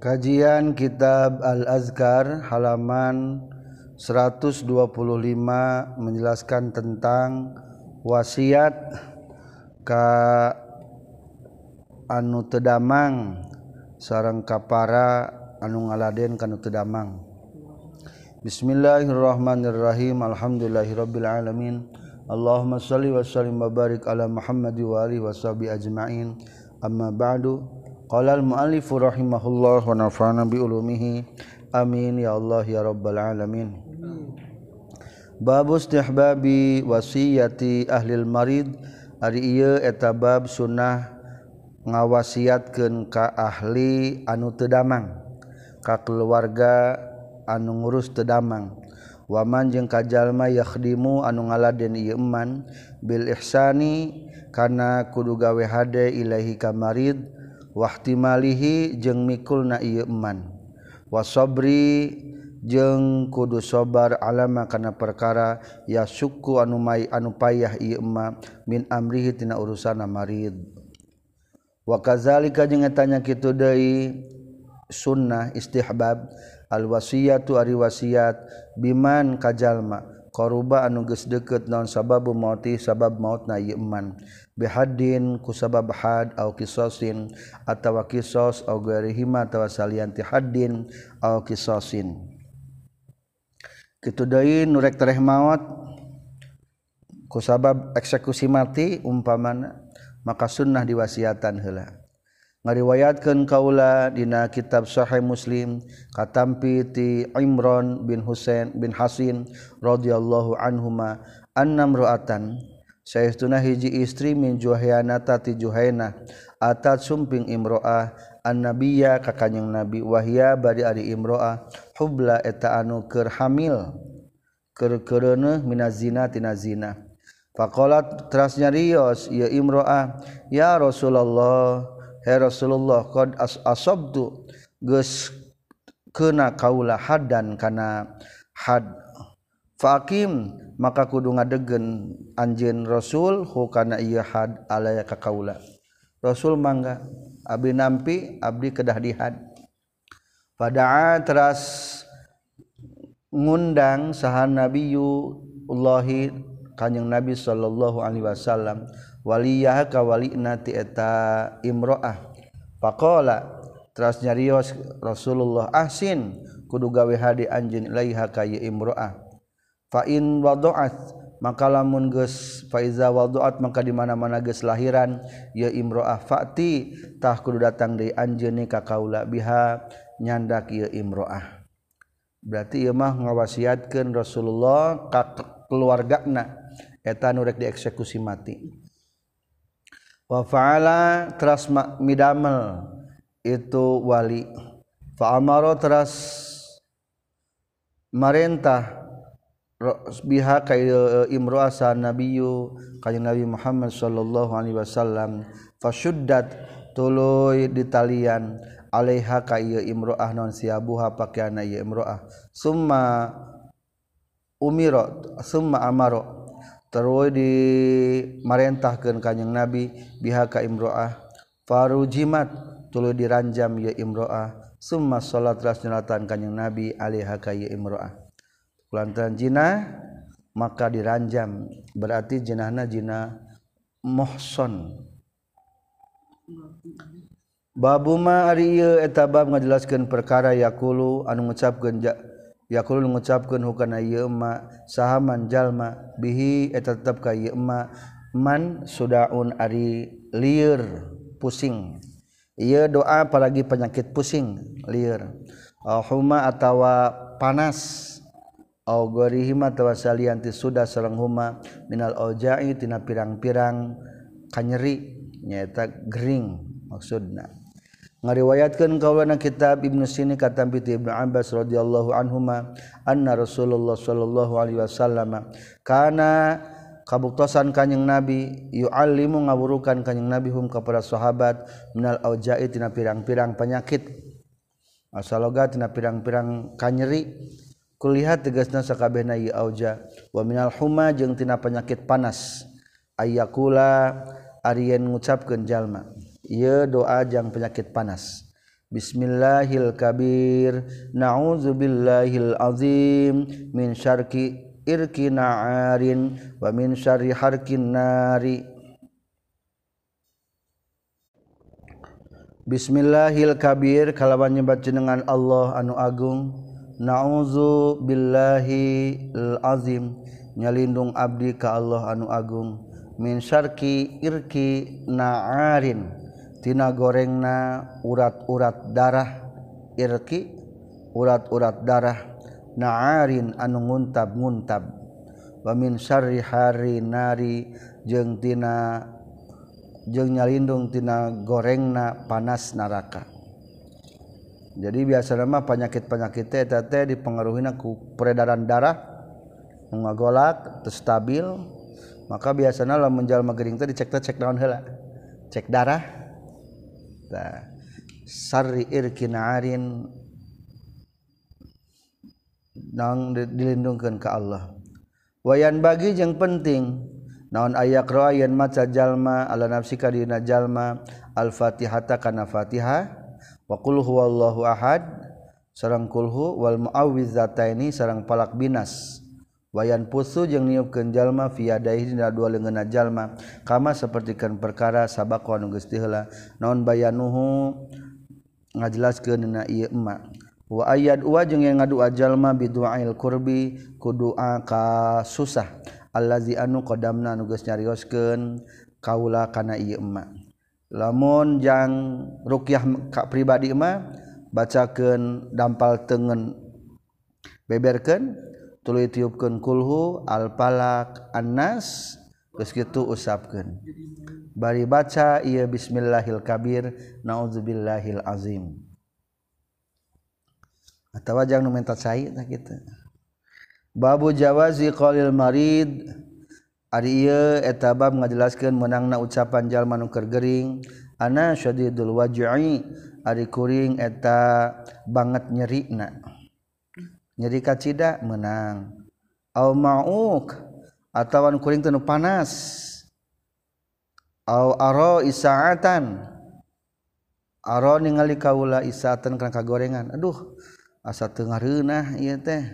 Kajian Kitab Al-Azkar halaman 125 menjelaskan tentang wasiat ka anu tedamang sarang kapara anu ngaladen kanu tedamang Bismillahirrahmanirrahim Alhamdulillahirabbil alamin. Allahumma shalli wa sallim wa barik ala Muhammad wa alihi washabi ajmain. Amma ba'du. Qala al-mu'allifu rahimahullah wa nafa'ana bi ulumihi. Amin ya Allah ya rabbal alamin. Bab istihbabi wasiyati ahli al-marid ari ieu eta bab sunnah ngawasiatkeun ka ahli anu teu damang ka keluarga anu ngurus teu damang. Waman jeung kajalma yakhdimu anu ngaladen ieu iman bil ihsani kana kudu gawe hade ilahi ka marid. wahtimalihi jeung mikul na iman wasobri jeung kudu sobar alama kana perkara ya suku anu mai anu payah ieu ma min amrihi tina urusan marid. Wa kadzalika jeung tanya kitu deui sunnah istihbab al wasiyatu ari wasiat biman kajalma. Qaruba anu geus deukeut naon sababu mauti sabab mautna ieu iman bihadin ku sabab had au kisosin atawa kisos au ghairihima atawa salian ti haddin au kisosin. Kitu deui nu rek tereh maot ku sabab eksekusi mati umpamana maka sunnah diwasiatan heula. Ngariwayatkeun kaula dina kitab sahih muslim katampi ti Imran bin Husain bin Hasin radhiyallahu anhuma annam ru'atan Saestuna hiji istri min Juhayana tati Juhaina atat sumping Imro'ah annabiyya ka kanjing nabi wahya bari ari Imro'ah hubla eta anu keur hamil keur keureuneuh minazina tina zina. Faqalat terasnya rios ya Imro'ah ya Rasulullah he Rasulullah qad as asabtu geus kena kaula hadan kana had faqim maka kudu ngadegen anjeun rasul hukana iya had alaya kakaula. Rasul mangga abdi nampi abdi kedah dihad. Pada teras ngundang sahan nabiyu ullahi kanjeng nabi sallallahu alaihi wasallam waliyah ka walina ti eta imroah. Faqala teras nyarios Rasulullah ahsin kudu gawe hadi anjeun ilaiha ka imroah. fain wadoat maka lamun geus faiza wadoat maka di mana-mana geus lahiran ya imroah fati tah kudu datang deui anjeun ka kaula biha nyandak ya imroah. Berarti ieu mah ngawasiatkeun Rasulullah ka keluargana eta nu rek dieksekusi mati. Wa fa'ala teras midamel itu wali. Fa amara teras marentah biha ka imro'asa nabiyyu kanjeng Nabi Muhammad sallallahu alaihi wasallam fasyuddat tuluy ditalian alaiha ka ieu imro'ah non siabuha pakaiana ieu imro'ah. Summa umira summa amara terus di marentahkeun kanjeng Nabi biha ka imro'ah. Farujimat tuluy diranjam ieu imro'ah. Summa salat ras nyalatan kanjeng Nabi alaiha ka ieu imro'ah lantaran jina maka diranjam. Berarti jenahna jina mohson. Babuma ari ieu eta bab ngajelaskeun perkara yakulu anu ngucapkeun yakulu ngucapkeun hukana ieu ma sahaman jalma bihi eta tetep ka ieu ma man sudaun ari liur pusing. Ia doa apalagi penyakit pusing liur huma atawa panas. gorihima tawasalianti sudah serang huma minal ojai tina pirang-pirang kanyeri nyata gering maksudna. Ngariwayatkan kawana kitab Ibnu Sini kata piti Ibnu Abbas radhiyallahu anhuma anna Rasulullah sallallahu alaihi wasallam kana kabuktosan kanyang nabi yu'allimu ngawurukan kanyang nabi hum kepada sahabat minal aujai tina pirang-pirang penyakit. Asaloga tina pirang-pirang kanyeri. kulihat tegasna sakabehna ieu auja. Wa minal huma jeung tina penyakit panas. Ayakula arien ngucapkeun jalma. Ieu doa jang penyakit panas. Bismillahil kabir. Na'udzubillahil azim. Min syarqi irki na'arin. Wa min syarri harkin nari. Bismillahil kabir. Kalawan nyebat jenengan Allah anu agung. nauzu Billahi Azim nyalindung Abdi ka Allah anu Agung. Minsyarki Irki naarintina gorengna urat-urat darah. Irki urat-urat darah. Naarin anu nguntab-nguntab wa min syarri hari nari. Jeung nyalindung tina gorengna panas naraka. Jadi biasa nama penyakit-penyakit teh teh dipengaruhi ku peredaran darah ngagolak stabil. Maka biasanya lah menjalma gering teh dicek cek naon heula cek darah. Sari irkinarin nang dilindungkan ke Allah. Wayan bagi yang penting naon ayak roayan maca jalma ala nafsika dina jalma al-fatihata kana fatihah waqul huwallahu ahad sarang kulhu wal muawwizzataini sarang palak binas. Wayan pusu jeung niupkeun jalma fi yadaihi dina dua leungeunna jalma. Kama sapertikeun perkara sabaqwa anu geus diheula naon bayanuhu? Ngajelaskeun dina ieu emma wa ayat wa jeung yang ngadua jalma bi du'ail qurbi ku doa ka susah. Allazi anu qadamna nu geus nyarioskeun kaula kana ieu emma lamun jang ruqyah Kak pribadi mah bacakan dampal tengen beberkan tulu tiupkan kulhu alpalak annas terus gitu usapkan bari baca ia bismillahil kabir azim. Atau jangan minta cair nah kita babu jawazi qalil marid Ariye etabab ngajelaskan menangna ucapan Jalmanuker Gering. Ana syadidul wajai Ari kuring eta banget nyerikna. Nyeri kacida menang au mauk atawan kuring tenu panas. Au aro isaatan. Aro ningali kaula isaatan kana kagorengan. Aduh asa teu ngareunah ieu teh.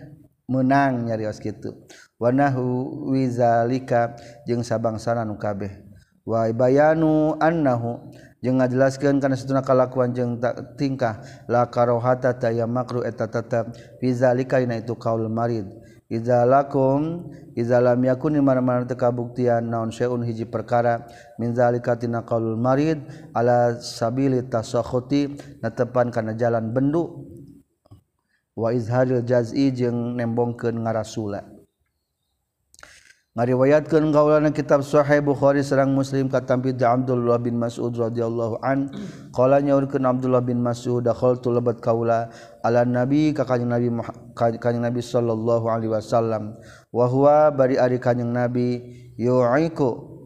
Menang nyarios kitu. wanahu wizalika jeung sabangsana nu kabeh. Wa bayanu annahu jeung ngajelaskeun kana satuna kalakuan jeung tingkah la karohata taya makruh eta tetep wizalika ina itu kaul marid. Iza lakum iza lam yakun mana-mana teu kabuktian naon syai'un hiji perkara min zalika tina qaulul marid ala sabili tasakhuti natepan kana jalan bendu. Wa izharil jaz'i jeung nembongkeun ngarasula. ngariwayatkan kaulana kitab Sahih Bukhari serang Muslim katampi Abdullah bin Mas'ud radhiyallahu an. Qala nyaurkeun Abdullah bin Mas'ud dakhaltu lebat kaula ala nabi ka kanjing nabi kanjing nabi sallallahu alaihi wasallam. Wa huwa bari ari kanjing nabi yu'iku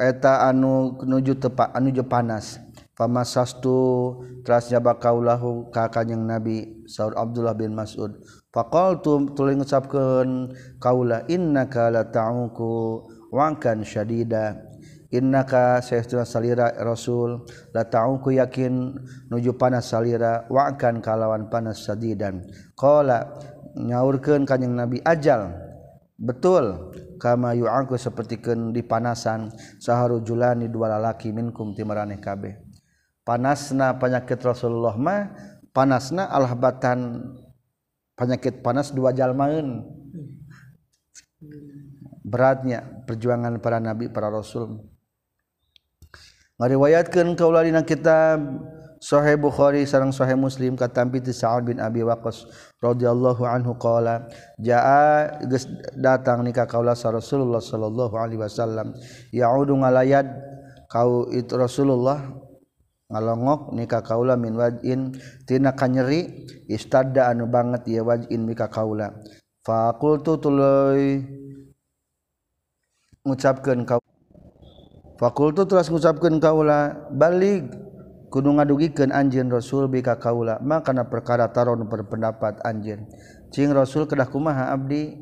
eta anu nuju tepa anu je panas. Pamasastu nyaba bakaulahu ka kanjing nabi Saud Abdullah bin Mas'ud. Fakoltum tuli ngucapkan kaula inna kala ta'uku wangkan syadida. Innaka sayyiduna salira rasul la ta'uku yakin nuju panas salira wangkan kalawan panas sadidan qala nyaurkeun kanjing nabi ajal betul kama yu'aku sapertikeun dipanasan saharu julani dua lalaki minkum timaraneh kabeh. Panasna penyakit rasulullah mah panasna alhabatan penyakit panas dua jalmaun beratnya perjuangan para nabi para rasul. Ngariwayatkeun kaula dina kitab Sahih Bukhari sareng Sahih Muslim katampi ti Sa'ad bin Abi Waqqas radhiyallahu anhu qala jaa geus datang nikah kaula sa Rasulullah sallallahu alaihi wasallam yaudu ngalayad kau itu Rasulullah ngalongok nikah kaula min wajin tina kanyeri istada anu banget ya wajin mika kaula. Fakultu tuluy ngucapkeun kau fakultu tulas ngucapkeun kaula balik kudu ngadugikeun anjeun rasul bika kaula makana perkara taron berpendapat anjeun. Cing rasul kedah kumaha abdi?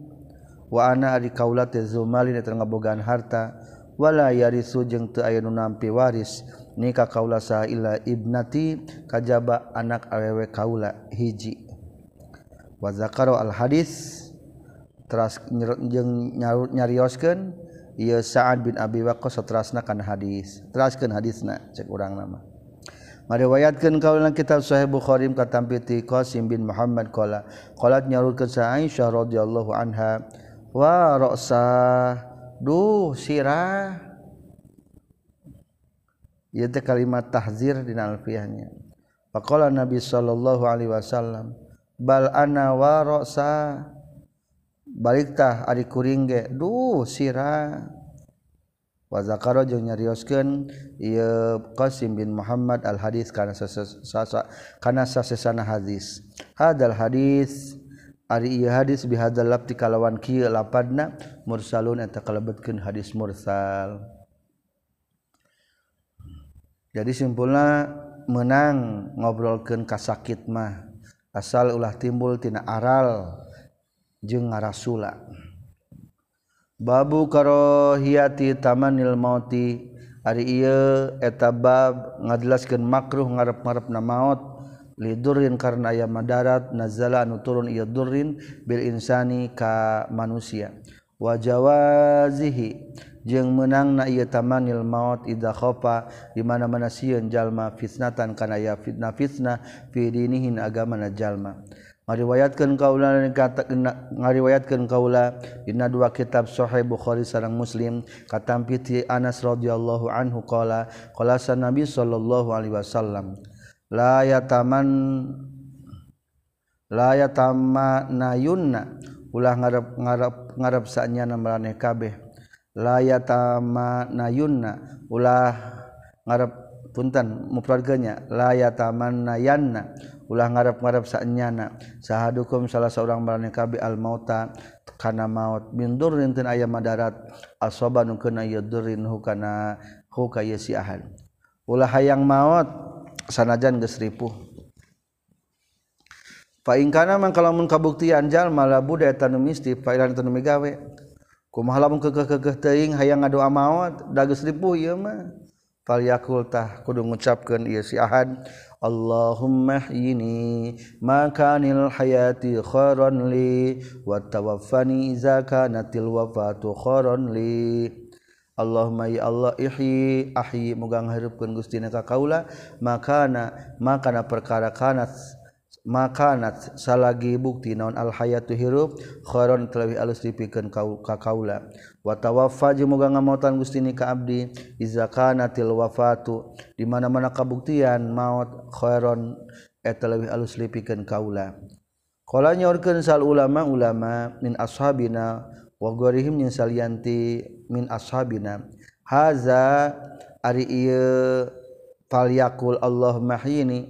Wa ana ari kaula teh zumalin eta ngabogaan harta wala yarisu jeung teu aya nu nampi waris. Nikah kaula saila ibnati kajaba anak awewe kaula hiji. Wa zakaro al hadis teras jeung nyarioskeun ieu Sa'ad bin Abi Waqqas terasna kana hadis. Teraskeun hadisna cek urang nama. Mariwayatkeun kaulan kitab Sahih Bukhari katampi ti Qasim bin Muhammad qala qalat nyarutkeun sa Aisyah radhiyallahu anha wa ra'sa duh sirah. Ieu teh kalimat tahzir dina alfiyahnya faqala nabi sallallahu alaihi wasallam bal ana wa ra'sa. Balik tah ari kuring ge duh sirah. Wa zakaro jeung nyarioskeun ieu Qasim bin Muhammad al hadis kana sasa kana sasesana hadis. Hadal hadis ari ieu hadis bihadal lafti kalawan kieu lapadna mursalun eta kalebetkeun hadis mursal. Jadi simpulna menang ngobrolkeun kasakit mah asal ulah timbul tina aral jeung ngarasula. Babu karohiyati tamanil mauti ari ieu eta bab ngajelaskeun makruh ngarep-ngarepna maot lidurin karena aya madarat nazala anu turun ieu durrin bil insani ka manusia. wajawazihi jeung menang na ieu tamanil maut idza khafa di mana-mana sieun jalma fitnatan kana ya fitnah fitnah fi dinihin agamana jalma. Ngariwayatkeun kaula ngariwayatkeun kaula dina dua kitab sahih bukhari sareng muslim katampi ti Anas radhiyallahu anhu qala qala nabi sallallahu alaihi wasallam la yataman la yatamannayunna ulah ngarep-ngarep ngarap saatnya naeh kabeh. Layatama nayunna ulah ngarap punten mukeluarganya layatama nayanna ulah ngarap-ngarap sanyana sahadukum salah seorang marane kabeh al mauta kana maut. Bindur rinten aya madarat asoban kena yadurin hukana hukaya siahan ulah hayang maut sanajan geus ripuh. Paingkana man kalamun kabuktian jalma la budak tanu misti pailan tanu migawe. Kumaha lamun kekeh-kekeh teuing hayang ngadoa maot dagus ripuh ieu mah. Fal yakul tah kudu ngucapkeun ieu si Ahad Allahumma ini makanil hayati khairan li wa tawaffani iza kanatil wafatu khairan li Allahumma ya Allah ihyi ahyi mugang hareupkeun Gusti na ka kaula makana makana perkara kanat makanat salagi bukti naon al-hayatu hirup khoron telawi alus dipikeun ka kaula. Wa tawaffa muga ngamotan Gusti ni ka abdi iza kanatil wafatu. Di mana-mana kabuktian maut khoron eta eh, leuwih alus dipikeun kaula. Qala nyorkeun sal ulama ulama min ashabina wa gorihim jeung salianti min ashabina. Haza ari ieu falyakul Allah mahini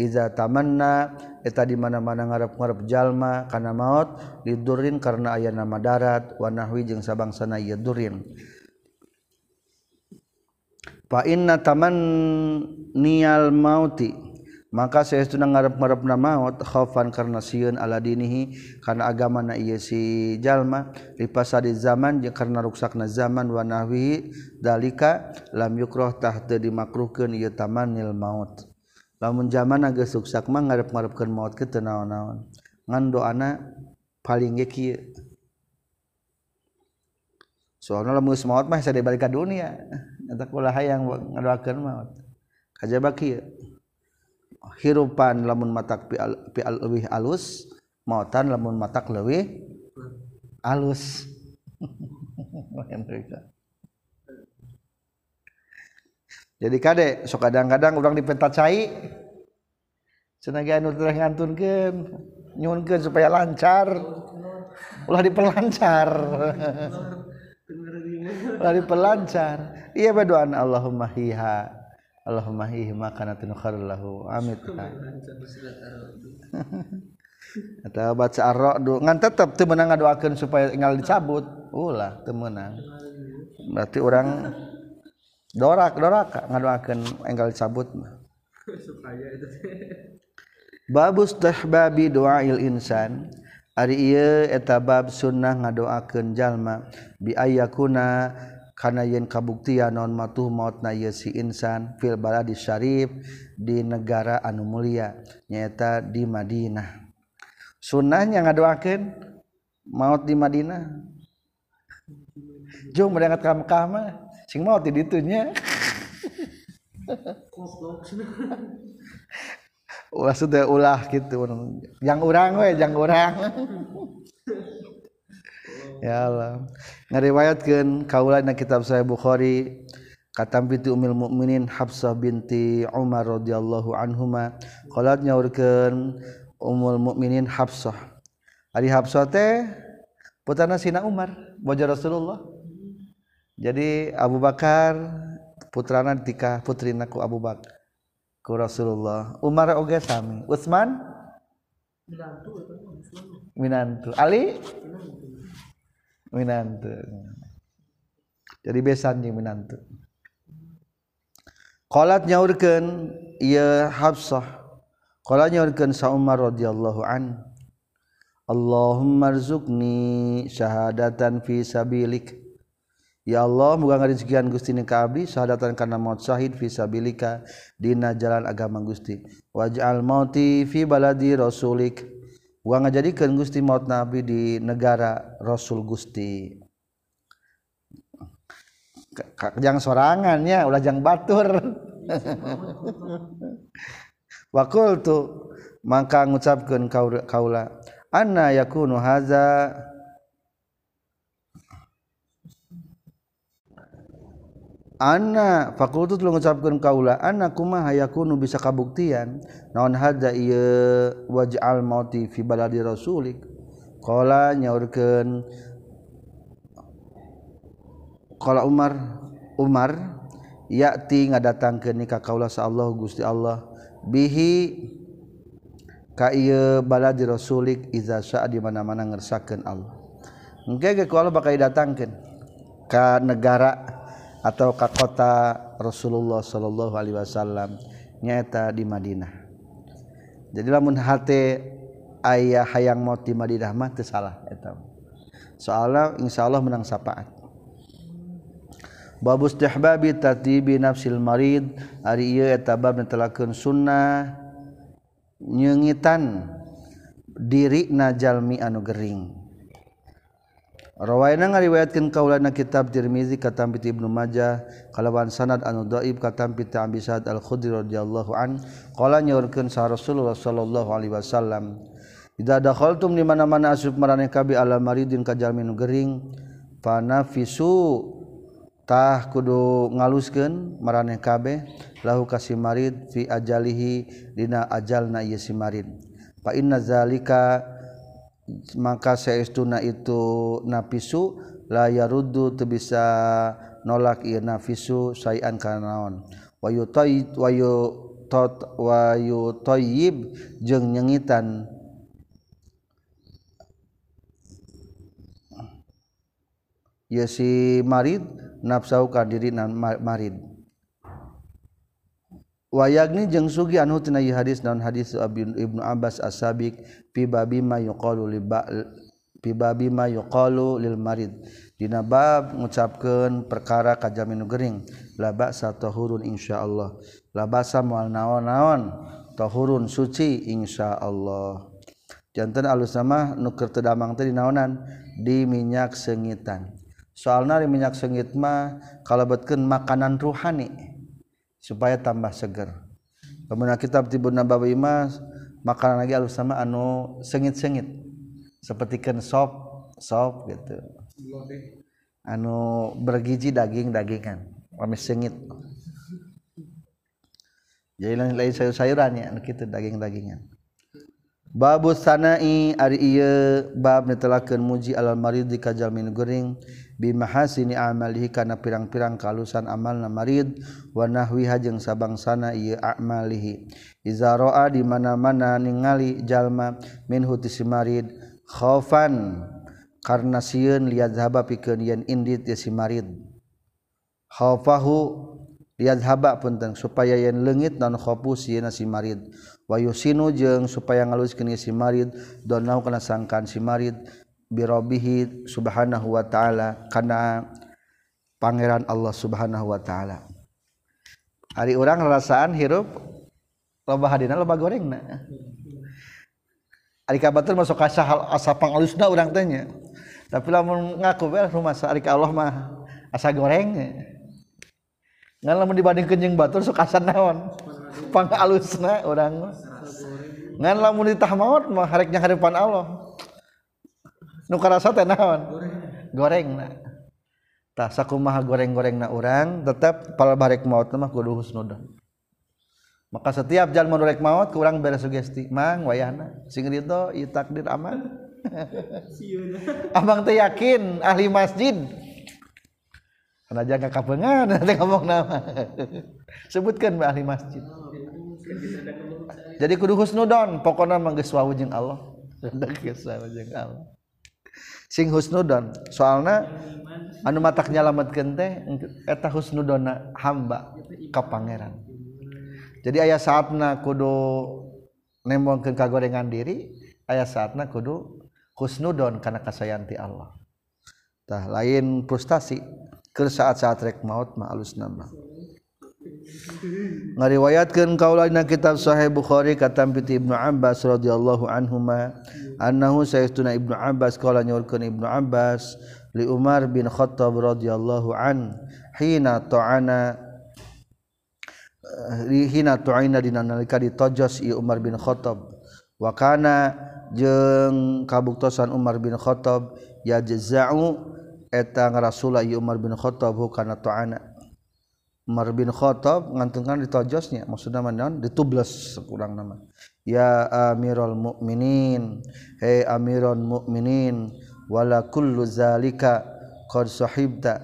iza tamanna eta di mana-mana ngarep-ngarep jalma kana maut didurin karena aya nama darat wa nahwi jeung sabangsana ieu durin. Fa inna taman nial mauti maka saestuna ngarep-ngarepna maut khaufan karena sieun ala dinihi kana agamana ieu si jalma lipasadi zaman jeung karena ruksakna zaman wa nahwi dalika lam yukrah tah teu dimakruhkeun ieu tamanil maut. Lamun zaman agak suksak mah ngarep-ngarepkeun maut ke naon-naon. Ngan doana paling ge kieu. Soalna lamun geus maut mah sadaya balik ka dunia. Eta kula hayang ngadoakeun maut. Kajaba kieu. Hirupan lamun matak pi, al, pi al, leuwih alus mautan lamun matak leuwih alus jadi kadek sok kadang-kadang orang dipenta cai senaga anu teh ngantunkeun nyunkeun supaya lancar. Ulah diperlancar ulah diperlancar iya berdoaan Allahumma hiha Allahumma hihi makanatun khairul lahu amit atau baca ar-ra'du ngan tetep teu meunang ngadoakeun supaya tinggal dicabut. Ulah teu meunang. Berarti orang dorak dorak ngadoakeun enggal cabut mah. Babus tahbabi doail insan. Ari ieu eta bab sunnah ngadoakeun jalma. Bi ayakuna kana yen kabuktian non matuh maut na si insan fil baladi syarif di negara anu mulia nyaeta di Madinah. Sunnahnya ngadoakeun maut di Madinah. Jung berangkat ka Mekah mah. cing mau di ditunya Wah sudah ulah gitu. Yang orang we yang orang ya Allah. Ngariwayatkeun kaula na kitab sahih Bukhari katampi tu umil mukminin Habsah binti Umar radhiyallahu anhuma. Qalat nyaurkeun umul mukminin Habsah ari Habsah teh putana sina Umar bojo Rasulullah. Jadi Abu Bakar putrana tika putrina ku Abu Bakar. Ku Rasulullah. Umar oge sami. Utsman? Minantu Ali? Minantu. Jadi besan jeung minantu. Qalat nyaurkeun ieu Hafsah. Qala nyaurkeun sa Umar radhiyallahu an. Allahumma rzuqni syahadatan fi sabilik Ya Allah muga ngarezekian Gusti ni ka abdi syahadatan kana maut syahid fi sabilika dina jalan agama Gusti. Waj'al mauti fi baladi rasulik. Wa ngajadikeun Gusti maut nabi di negara Rasul Gusti. Jang sorangan ya, ulah jang batur. Wa qultu mangka ngucapkeun kaula anna yakunu hadza anak fakultu lu ngucapkeun kaula anak kumaha yakunu bisa kabuktian? Naon hadza ieu? Waj'al mauti fi baladi rasulik. Qala nyaurkeun qala Umar Umar ya'ti ngadatangkeun ni ka kaula sa Allah Gusti Allah. Bihi ka ieu baladi rasulik iza sa'a di mana-mana ngersakeun Allah. Engke ge Allah bakal datangkeun ka negara. atau ka kota Rasulullah Shallallahu Alaihi Wasallam nyaeta di Madinah. Jadi lamun hati ayah hayang mau di Madinah mah teu salah eta. Soalnya insyaallah menang sapaat. Bab istihbabi tatibi nafsil marid ari ieu eta bab netelakeun sunnah nyeungitan diri najalmi anu gering. Rawayna ngariwayatkeun kaulana kitab Tirmizi katam piti Ibnu Majah kalawan sanad anu dhaif katam piti Abi Sa'ad Al-Khudri radhiyallahu an qala nyaurkeun sa Rasulullah sallallahu alaihi wasallam Idza dakhaltum di mana-mana asub maraneh kabi ala maridin ka jalmi nu gering fanafisu tah kudu ngaluskeun maraneh kabeh lahu kasih marid fi ajalihi dina ajalna ieu si marid. Fa inna zalika maka saestuna itu nafisu la yaruddu teu bisa nolak ieu nafisu sayan kana naon wa yutayyib wa yutat wa yutayyib jeung nyengitan. Ya si marid nafsau ka diri marid wayagni jeung sugi anu tina hadis naon? Hadis Ibnu Abbas as-Sabiq fi babi ma yuqalu li fi babi ma yuqalu lil marid. Dina bab ngucapkeun perkara kajamin gering. La ba'sa tahurun insyaallah. La ba'sa moal naon-naon? Tahurun suci insyaallah. Janten alus sama nuker tedamang teh dinaonan di minyak sengitan. Soalna di minyak sengit mah kalebetkeun makanan ruhani. supaya tambah seger kemudian kitab Tibun Nabawi mas makanan lagi alus sama anu sengit-sengit. Seperti kan sop sop gitu. Anu bergizi daging dagingan. Kami sengit. Jadi lain sayur-sayurannya anu gitu daging-dagingan. Babu sanai ari ieu bab netelakeun muji alal marid di kajalmin gering bimahasini amalihi kana pirang-pirang kalusan amalna marid. Wa nahwiha jeung sabangsana ieu amalihi. Iza raa di mana-mana ningali jalma min huti si marid. Khaufan karna sieun liyadhaba pikeun yen indit ya si marid. Khaufahu liyadhaba punten supaya yen leungit non khaufu sieun si marid. wayusinu jeung supaya ngaluskeun si marid donau kana sangkan si marid birobihi subhanahu wa ta'ala kana pangeran Allah subhanahu wa ta'ala. Hari orang rasaan hirup loba hadina loba goreng na hari kabatur masuk kasah asa pangalusna urang tanya tapi lamun ngaku bel rumah ari Allah mah asa goreng ngan lamun dibanding jeung batur sok asa naon? pangalusna urang ngan lamun ditah maut mah harek nyangharepan Allah. Nu karasa teh naon? Gorengna tah sakumaha goreng-gorengna urang tetap pal barek maut mah kudu husnudan maka setiap jalan menurek maut kurang beres sugesti. Mang wayahna sing itu takdir aman abang teh yakin ahli masjid. karena jaga kapengan nanti ngomong nama. Sebutkan Mbak ahli masjid. Jadi kudu husnudon pokoknya manggis wawu jeung Allah. Rendak geus jeung Allah. Sing husnudon soalna anu matak nyalametkeun teh eta husnudonna hamba ka pangeran. Jadi aya saatna kudu nembongkeun kagorengan diri aya saatna kudu husnudon karena kasayanti Allah. Tah lain frustasi. ke saat-saat rek maut ma alus nama ngariwayatkan kaulana kitab Sahih Bukhari kata piti Ibnu Abbas radhiyallahu anhuma annahu sayyiduna Ibnu Abbas kala nyurkeun Ibnu Abbas li Umar bin Khattab radhiyallahu an hina ta'ana eh, hina tuaina dina nalika ditojos i Umar bin Khattab. Wa kana jeung kabuktosan Umar bin Khattab ya jazau eta ngarasula ieu Umar bin Khattab kana tu'ana Umar bin Khattab ngantungkan ditojosnya maksudna naon? Ditubles kurang nama. Ya amirul mukminin he amirul mukminin wala kullu zalika qad sahibta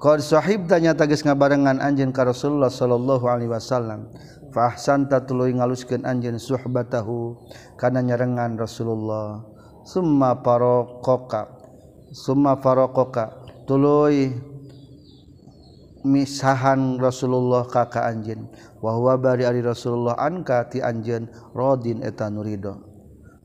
Qad sahib tanya tagis ngabarengan anjeun ka Rasulullah sallallahu alaihi wasallam. Fa ahsanta tuluy ngaluskeun anjeun suhbatahu kana nyarengan Rasulullah. Summa faraqaka. Summa faraqaka. Tuluy misahan Rasulullah kakak anjeun wa huwa bari ari Rasulullah anka ti anjeun radin eta nurido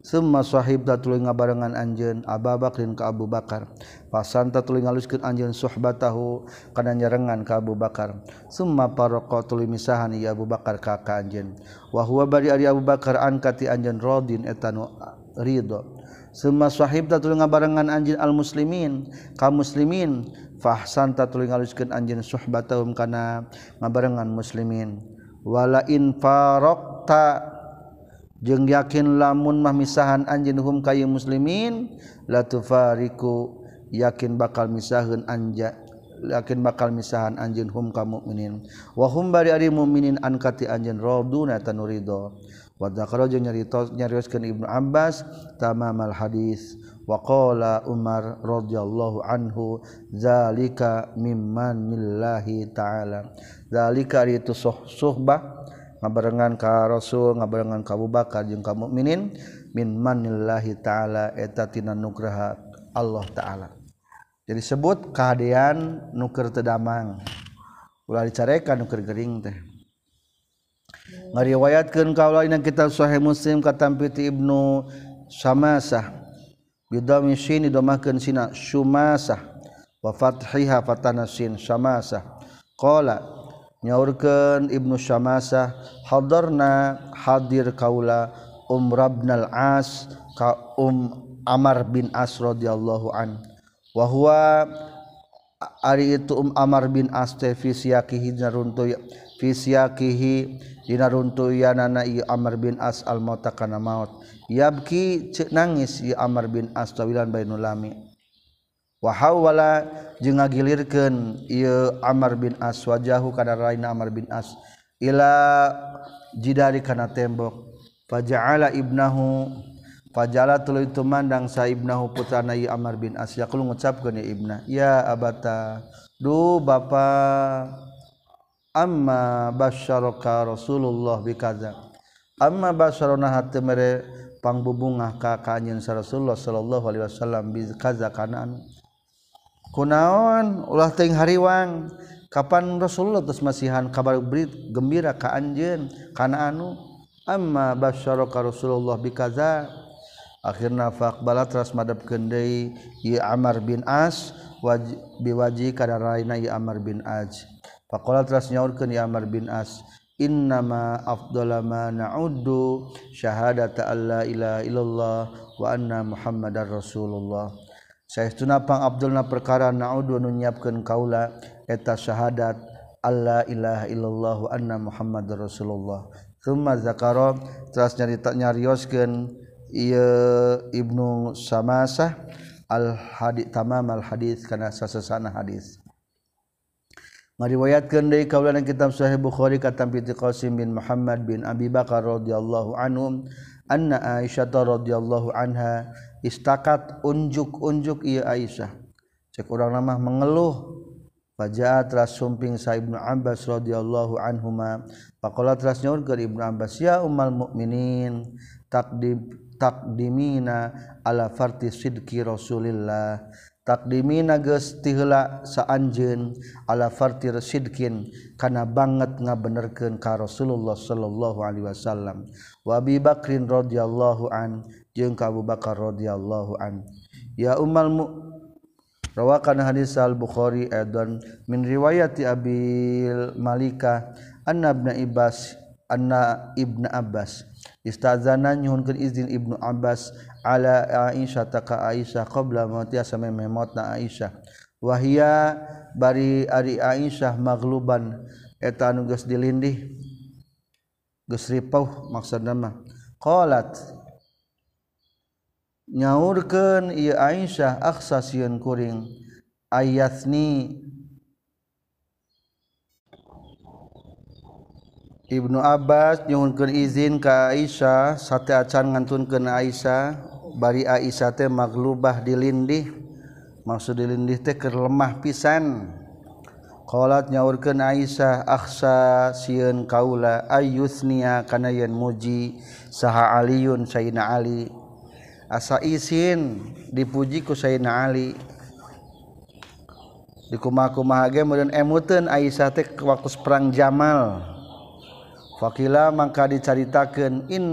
summa sahib tuluy ngabarengan anjeun Abu Bakrin ka Abu Bakar pasanta tuling ngaluskeun anjeun suhbatahu kana nyarengan ka Abu Bakar. Summa paraqa tuluy misahan ieu Abu Bakar ka ka anjeun. Wa huwa bari ari Abu Bakar angkati anjeun radin eta nu ridho. Summa sahibta tuluy ngabarengan anjeun al muslimin ka muslimin fahsanta tuluy ngaluskeun anjeun suhbatahum kana ngabarengan muslimin. Wala in faraqta jeung yakin lamun mah misahan anjeun hum ka muslimin la tufariku yakin bakal misahun anja yakin bakal misahan anjin hum ka mukminin. Wa hum bari ari mukminin an kati anjin raduna tanurido. Wa dzakara jeung nyarita nyarioskeun Ibnu Abbas tamamal hadis. Wa qala Umar radhiyallahu anhu zalika mimman millahi ta'ala. Zalika itu suhbah ngabarengan ka Rasul ngabarengan ka Abu Bakar jeung ka mukminin min manillahi ta'ala eta tina nugraha Allah ta'ala. jadi disebut kehaan nuker tedamang ulah dicarekan nuker Gering teh. Ngariwayatkan kaulah yang kitab Sahih Muslim katampiti Ibnu Samasah. Bidami sin didomahkeun sina Sumasah. Wa fathiha fatana sin Samasah. Qala nyaurkeun Ibnu Samasah hadarna hadir kaula Umrabnal As ka Um Amar bin As radhiyallahu anhu wahwa ari itu um Amar bin Aste fi siyakihi runtuy fi siyakihi dina runtuyanana ieu Amar bin As al mauta kana maut. Yabki cek nangis ieu Amar bin As tawilan bainul lami. Wa hawala jeung ngagilirkeun ieu Amar bin As wajahu kana raina Amar bin As ila jidari kana tembok. Faja'ala ibnahu Fajala tuluy tumandang sa ibnahu putrana ieu Amr bin As yaqulu ngucapkeun ya ibna. Ya abata. Du bapa. Amma basyaraka Rasulullah bikaza amma basyarona hate mere pangbubungah ka kanjeun sa Rasulullah sallallahu alaihi wasallam bikaza kana anu. Kunaon? Ulah teuing hariwang. Kapan Rasulullah terus masihan kabar berit gembira ka anjeun kana anu? Amma basyaraka Rasulullah bikaza akhirnya faqbala teras madhab kendai ya Amar bin As waj biwaji kana raina ya Amar bin Az faqala teras nyaurkeun ya Amar bin As innama afdala ma na'uddu syahadata alla ilaha illallah wa anna muhammadar rasulullah. Saestuna pang abdulna perkara na'uddu nu kaula eta syahadat alla ilaha illallah wa anna muhammadar rasulullah. Thumma zakara teras nyarita nyarioskeun Iye Ibnu Samasah al hadits tamam al hadits kana sasesana hadis. Ngariwayatkeun deui kaulana kitab Sahih Bukhari katam bi Qasim bin Muhammad bin Abi Bakar radhiyallahu anhum anna Aisyah radhiyallahu anha istaqat unjuk-unjuk ieu Aisyah. Cek urang mah mengeluh Fajaat ras sumping sa Ibnu Abbas radhiyallahu anhuma faqala ras nyaurkeun Ibnu Abbas ya ummal mukminin takdib takdimina ala farti sidqi Rasulillah. Takdimina geus tiheula saanjeun ala farti sidqin kana banget ngabenerkeun ka Rasulullah sallallahu alaihi wasallam. Wa Abi Bakrin radhiyallahu an jeung ka Abu Bakar radhiyallahu an. Ya ummal mu rawakan hadis al Bukhari aidan min riwayati Abil Malika anna ibn Abbas anna ibn Abbas. istazana nyuhunkeun izin Ibnu Abbas ala Aisyah taka Aisyah qabla mautia sampai memotna Aisyah. Wahia bari ari Aisyah magluban eta anu geus dilindih geus ripauh maksudna mah. Qalat nyaurkeun ieu Aisyah aksa sieun kuring ayatni Ibnu Abbas nyuhunkeun izin ka Aisyah sate acan ngantun ke Aisyah. Bari Aisyah teh maglubah dilindih. maksud dilindih teh ke lemah pisan. Qalat nyaurkeun Aisyah akhsa sieun kaula ayyusnia kana yen muji saha Aliun sayyidina ali. Asa isin dipuji ku sayyidina ali. Di kumaha-kumaha ge meureun emuteun Aisyah teh waktu perang Jamal. Fakila maka dicaritakan in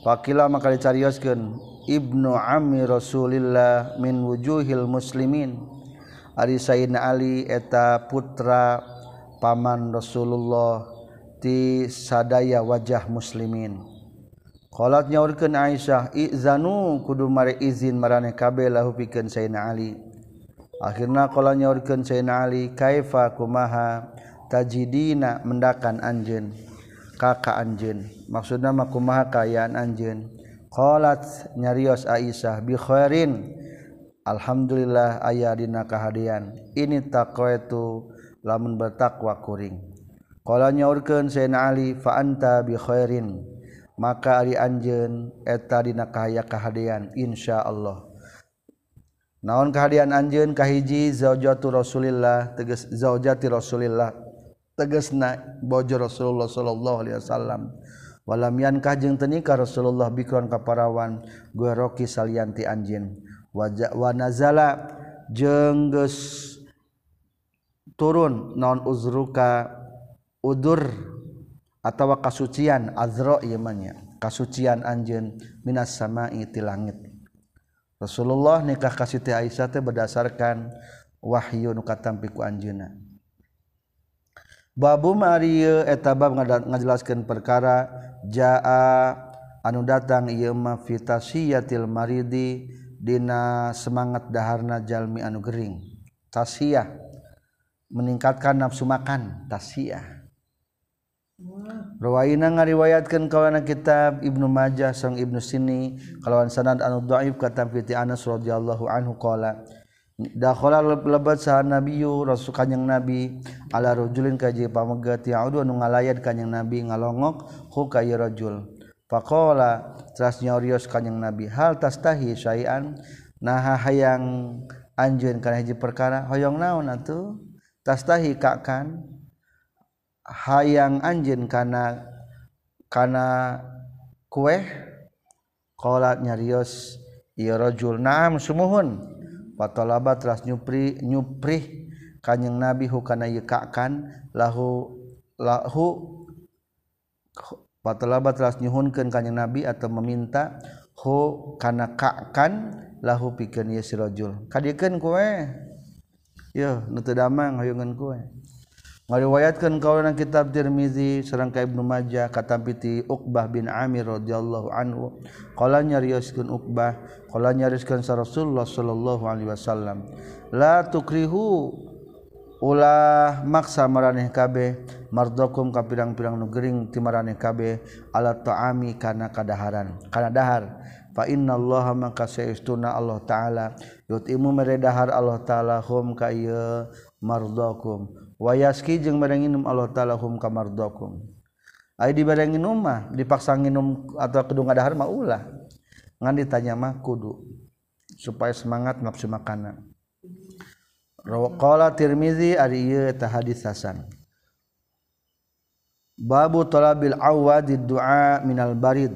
Fakila maka dicarioskan Ibnu Ami Rasulillah min wujuhil muslimin. Ari Sayyidina Ali eta putra paman Rasulullah ti sadaya wajah muslimin. Qalat nyaurkeun Aisyah izanu kudu mare izin marane kabeh lahu pikeun Sayyidina Ali. Akhirna qala nyaurkeun Sayyidina Ali kaifa kumaha tajidina? Mendakan anjeun. kaka anjeun. Maksudna makumaha kaayaan anjeun? Qalat nyarios Aisyah bi khairin. Alhamdulillah aya dina ini ini taqwaitu lamun bertakwa kuring. Qala nyaurkeun sayyidina ali fa anta bi khairin. Maka ari anjeun eta dina kahaya kahadian insyaallah. Naon kehadian anjeun kahiji? Zaujatu rasulillah tegas zaujati rasulillah. tegesna bojo Rasulullah sallallahu Alaihi Wasallam. Walam yankah jeung tenika Rasulullah bikron kaparawan gue roki salianti anjin wajah wanazala jengges turun non uzruka udur atau kasucian azro imannya kasucian anjeun minas sama iti langit. Rasulullah nikah kasih Aisyah berdasarkan wahyu nukatampiku anjina babu Maria etabab ngajelaskan perkara jaa anu datang Imah fitasiyatil maridi Dina semangat daharna Jalmi anu Gering. Tasiah meningkatkan nafsu makan. Tasiah Rawaina ngariwayatkan kawana kitab Ibnu Majah sang Ibnu Sini kalawan sanad anu dhaif kata Fiti Anas radhiyallahu anhu qala Dakhala lebat saha nabiyyu rasul kanjing nabi. Ala rajulin kaji pamegat ya'udu anu ngalayat kanjing nabi ngalongok hu ka rajul. Faqala tras nyorios kanjing nabi hal tastahi syai'an? Nah hayang anjeun kana hiji perkara hoyong naon atuh? Tastahi ka kan? Hayang anjeun kana kana kue qala nyarios ieu rajul. Naam sumuhun patolabat teras nyupri nyupri kanyeng nabi hukana yekakan lahu lahu patolabat teras nyuhunkan kanyeng nabi atau meminta hu kana kakan lahu pikeun ye si rajul kadiekeun kowe? Yo nu teu damang hoyongan kowe. Meriwayatkan kau kitab Tirmizi serangka Ibnu Majah kata piti Uqbah bin Amir radhiyallahu anhu qala nyarioskeun Uqbah qala nyariskeun sa Rasulullah sallallahu alaihi wasallam la tukrihu ulah maksa maraneh kabeh mardokum ka pirang-pirang nu gering ti maraneh kabeh ala ta'ami kana kadaharan kana dahar. Fa innallaha maka saestuna Allah taala yutimu meredahar Allah taala hum ka ieu mardokum wayaski jeung bareng minum Allah taala hum kamardakum ai di bareng minum mah dipaksa nginum atau kudu ngadahar mah ulah ngan ditanya mah kudu supaya semangat nafsu makanan Rawqala Tirmizi ari ieu eta hadis hasan. Babu talabil awadi du'a minal barid.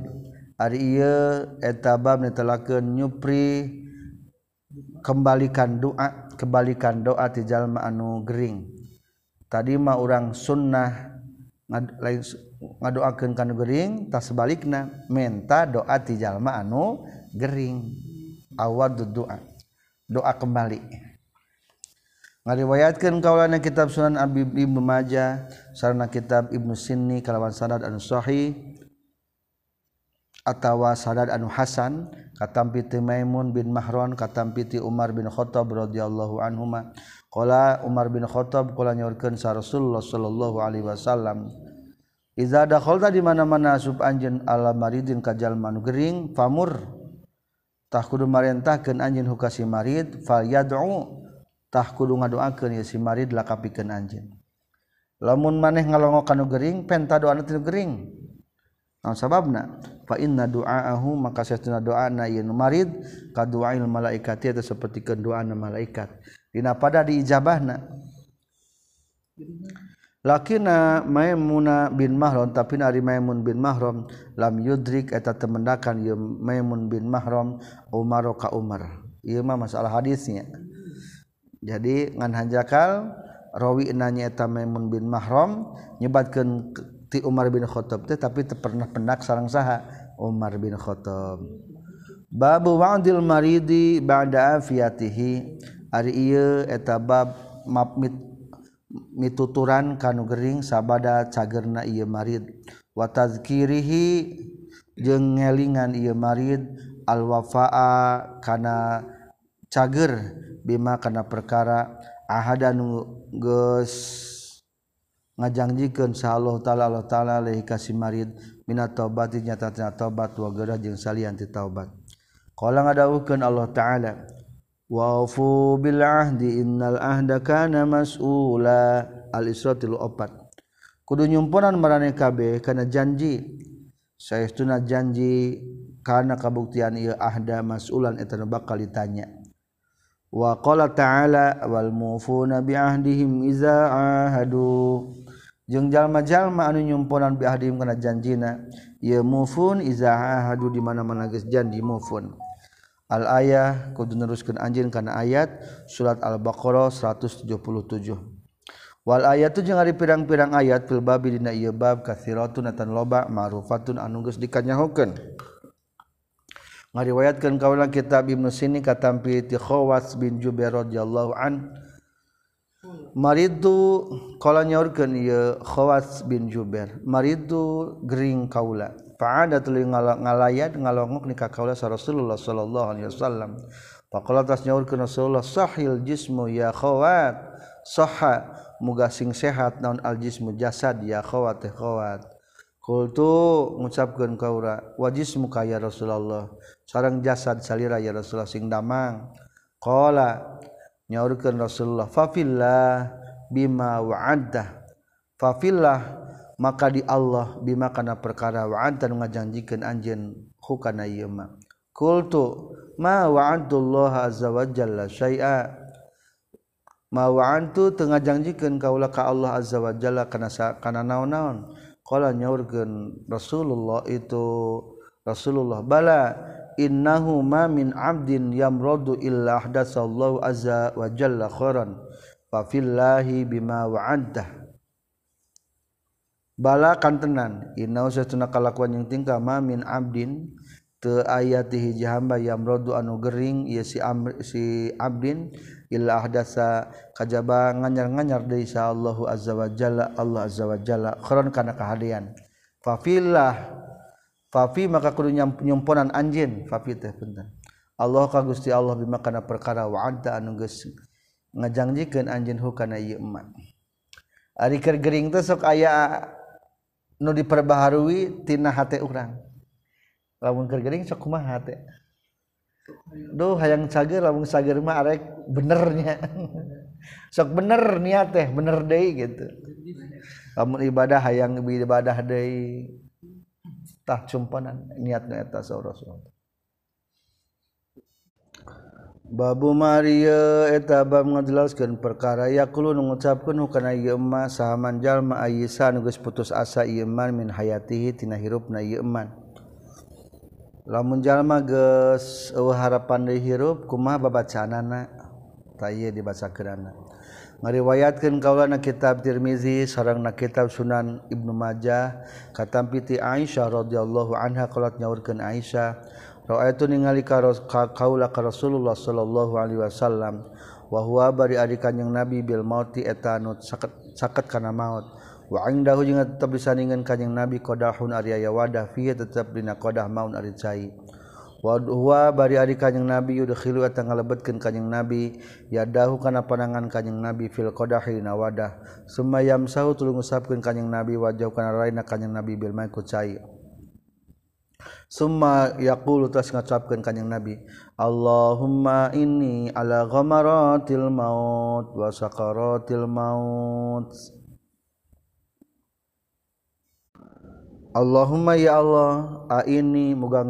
Ari ieu eta bab netelakeun nyupri kembalikan doa, kembalikan doa ti jalma anu gering. tadi mah orang sunnah ngadoakeun kan Gering tak sebaliknya menta doa ti jalma anu Gering. Awad doa doa kembali. Ngariwayatkeun kaulana kitab Sunan Abi Ibnu Majah sarana kitab Ibnu Sinni kalawan sanad anu sahih atawa sanad anu hasan katampi ti Maimun bin Mahron katampi ti Umar bin Khattab radhiyallahu anhuma. Qala Umar bin Khattab qala nyaurkeun sa Rasulullah sallallahu alaihi wasallam Iza dakhalta di mana-mana sub anjen ala maridin ka jalma nu gering famur. Tah kudu marentahkeun anjin hukasi marid fal yad'u tah kudu ngadoakeun ya si marid lakapikeun anjeun. Lamun maneh ngalongo kanu gering penta doana tinu gering. Naon sababna? Fa inna du'aahu maka sesuna doana yeun marid ka du'ail malaikati eta sapertikeun doana malaikat. Dina pada diijabahna. Lakina Maimunah bin Mahram tapi ari Maimun bin Mahram lam yudrik eta temendakan ieu Maimun bin Mahram Umar ka Umar. Ieu mah masalah hadisnya. Jadi ngan hanjakal rawi nanya eta Maimun bin Mahram nyebatkeun ti Umar bin Khattab teh tapi teu pernah pendak sareng saha Umar bin Khattab. Babu wa'dil maridi ba'da afiyatihi Ari ieu eta bab mapmit mituturan kanu gering sabada cagerna ieu marid. Wa tazkirihi jeung ngelingan ieu marid al wafaa kana cager bima kana perkara. Ahadan geus ngajangjikan sa Allah taala Allah taala lehi kasih marid. Minat taubat nyata tobat wa gerah jeung salian ti taubat. Qala ngadawuhkeun Allah taala wafu bil ahdi innal ahda kana mas'ula. Al isra tilu opat. Kudu nyumpunan marane kabeh kana janji. Saestuna janji kana kabuktian ieu ahda mas'ulan eta nu bakal ditanya. Wa qala ta'ala wal mufuna bi ahdihim iza ahadu. Jeung jalma-jalma anu nyumpunan bi ahdihim kana janjina ieu mufun iza ahadu di mana-mana geus janji mufun. al-ayah kudu neruskeun anjing kana ayat surat al-baqarah 177 wal ayatu jeung jangan pirang-pirang ayat fil babi dina ieu bab katsiratun atan loba ma'rufatun anu geus dikanyahokeun. Ngariwayatkeun kaula kitab Ibnu Sini katampi ti Khawas bin Jubair radhiyallahu an. Maridu kala nyaurkeun ieu Khawas bin Jubair. Maridu gering kaula. Fa'ada tuli ngalayat ngalongok ni kakaula sa Rasulullah sallallahu alaihi wasallam. Faqala tas nyaurkeun Rasulullah sahil jismu ya khawat. Sahha muga sing sehat naon al jismu jasad ya khawat teh khawat. Kultu ngucapkeun kaura wa jismu ka ya Rasulullah. Sareng jasad salira ya Rasulullah sing damang. Qala nyaurkeun Rasulullah fa fillah bima wa'adta. Fa fillah maka di Allah bima kana perkara wa'antan ngajanjikeun anjeun hukana ieu mah. Qultu ma wa'antullaha azza wa jalla syai'a? Ma wa'antu teu ngajanjikeun kaula ka Allah azza wa jalla kana kana naon-naon? Qala nyaurkeun Rasulullah itu Rasulullah bala innahu ma min abdin yamradu illa ahdatsallahu azza wa jalla khairan fa fillahi bima wa'antah. bala kantenan. Inna usatuna kalakuan yang tingkah mamin abdin teu aya ti hiji hamba anu gering ieu si si abdin illa ahdasa. Kajaba nganyar-nganyar deui sa Allahu azza wa jalla Allah azza wa jalla khairan kana kahadean fa fillah maka kudu nyomponan anjeun. Fafi teh Allah ka Gusti Allah bima kana perkara wa'ada anu geus ngajangjikeun anjeun hukana ieu emak. Ari keur gering teh sok aya nu diperbaharui tina hati urang. Lamun keur geuning sok kumaha hate. Duh hayang cager lamun cager mah arek benernya. Sok bener niat teh bener deui gitu. Lamun ibadah hayang ibadah deui tah cumpanan niatna eta sa Rasulullah Babu Maria eta bab ngajelaskeun perkara yaqulu ngucapkeun kana ieu yma sahaman jalma ayisan geus putus asa ieu iman min hayatihi tina hirupna ieu iman. Lamun jalma geus eueuh harapan deui hirup kumaha babacaanana? Ta dibaca dibacakeunana. Ngariwayatkeun kaula na kitab Tirmizi sareng na kitab Sunan Ibnu Majah katampi ti Aisyah radhiyallahu anha qalat nyaurkeun Aisyah Itu ningali kaula ka Rasulullah Shallallahu Alaihi Wasallam wahwa bari adikan yang nabi Bil mauti etanut sakit karena maut. Wa indahu tetap tetep disaningan kanjeng nabi qdahun Arya wadah fi tetep dina qadah maun ari cai. Wa bari adik kanjeng nabi yudkhilu eta ngalebetkeun kanjeng nabi yadahu kana panangan kanjeng nabi fil qadahi na wadah. Sumayam sahu tuluy ngusapkeun kanjeng nabi wajah kana raina kanjeng nabi bil maiku cai. Summa yaqulu tas ngacapkeun kanjing Nabi Allahumma inni ala ghamaratil maut wa sakaratil maut. Allahumma ya Allah a ini muga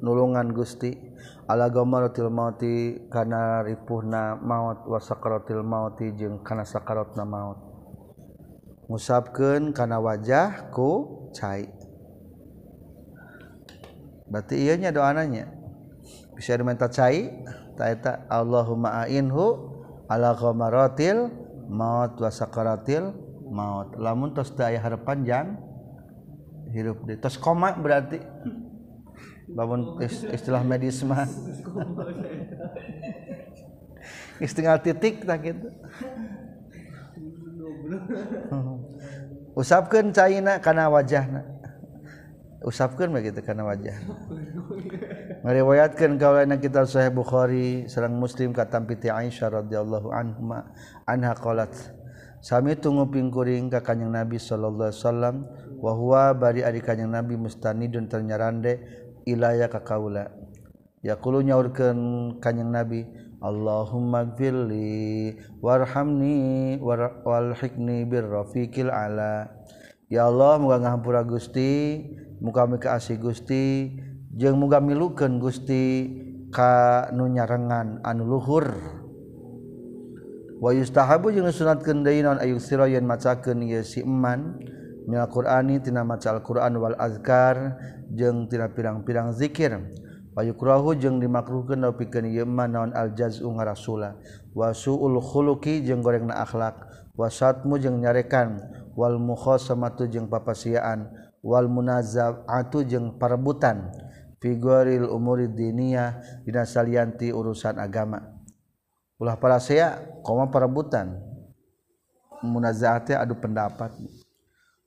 nulungan Gusti ala ghamaratil mauti kana ripuhna maut wa sakaratil mauti jeung kana sakaratna maut. Musabkeun kana wajahku cai. berarti ianya doananya bisa diminta cai taeta Allahumma ainhu ala ghamaratil maut wa sakaratil maut. Lamun tos teu aya hareup panjang hirup di tos koma berarti. Lamun istilah medis mah. Istilah titik tak gitu usapkeun caina kana wajahna usapkan begitu karena wajah. Meriwayatkan kaulana kitab sahih Bukhari serang muslim kata piti Aisyah radhiyallahu anha anha qalat sami tunggu pingkuring ka kanjeng Nabi sallallahu alaihi wasallam wa huwa bari ari kanjeng Nabi mustanidun ternyarande ilaya ka kaula. Yaqulu nyaurkeun kanjeng Nabi Allahumma gfirli warhamni war, walhikni birrafiqil ala. Ya Allah moga ngahampura Gusti muka-mika asih Gusti jeung muga milukeun Gusti ka nu nyarengan anu luhur. Wa yustahabu jeung sunatkeun deui naon ayu sira yen macakeun ieu si eman. Mil qur'ani tina maca al-qur'an wal azkar jeung tina pirang-pirang zikir. Wa yukrahu jeung dimakruhkeun da pikeun ieu man naon al-jaz'u ngarasula. Wa su'ul khuluqi jeung gorengna akhlak. Wasatmu jeung nyarekan. Wal mukhasamatu jeung papasiaan. wal munazab atuh jeung perebutan figuril umurid diniyah dina salianti urusan agama. Ulah para saya koma perebutan munazaatnya adu pendapat.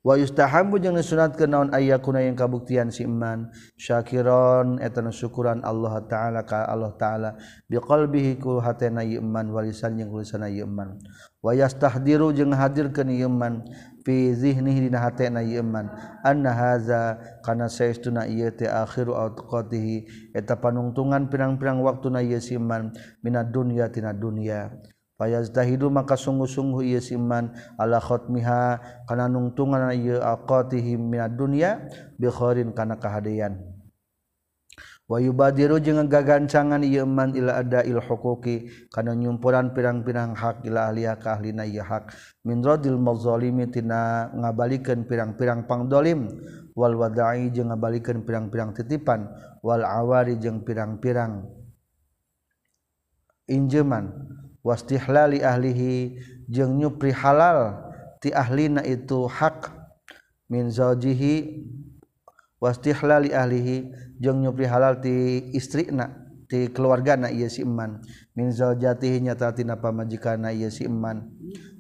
wa yustahabu jeung disunatkeun naon ayyakuna yang kabuktian si iman? Syakiron eta syukuran Allah taala ka Allah taala. Biqalbihi ku hatena iman walisan jeung lisanna iman. Wa yastahdiru jeung hadirkeun iman fi zihnihi dina hatena iman. Anna haza kana saestuna ieu teh akhiru atqatihi eta panungtungan pirang-pirang waktuna ieu si iman minad dunya tina dunya. payazdahidu maka sungguh-sungguh ieu siman ala khatmiha kana nungtungan ieu aqatihi minad dunya bi khairin kana kahadean wa yubadiru jeung gagancangan ieu man ila adail huquqi kana nyumpuran pirang-pirang hak ila ahliya ka ahlina ieu hak. Min radil mazalimi tina ngabalikeun pirang-pirang pangdolim wal wada'i jeung ngabalikeun pirang-pirang titipan wal awari jeung pirang-pirang injeman. wastihlali ahlihi jeung nyupri halal ti ahlina itu hak min zaujihi wastihlali ahlihi jeung nyupri halal ti istrina ti keluargana ieu si eman. Min zaujatihi nyata tina pamajikanna ieu si eman.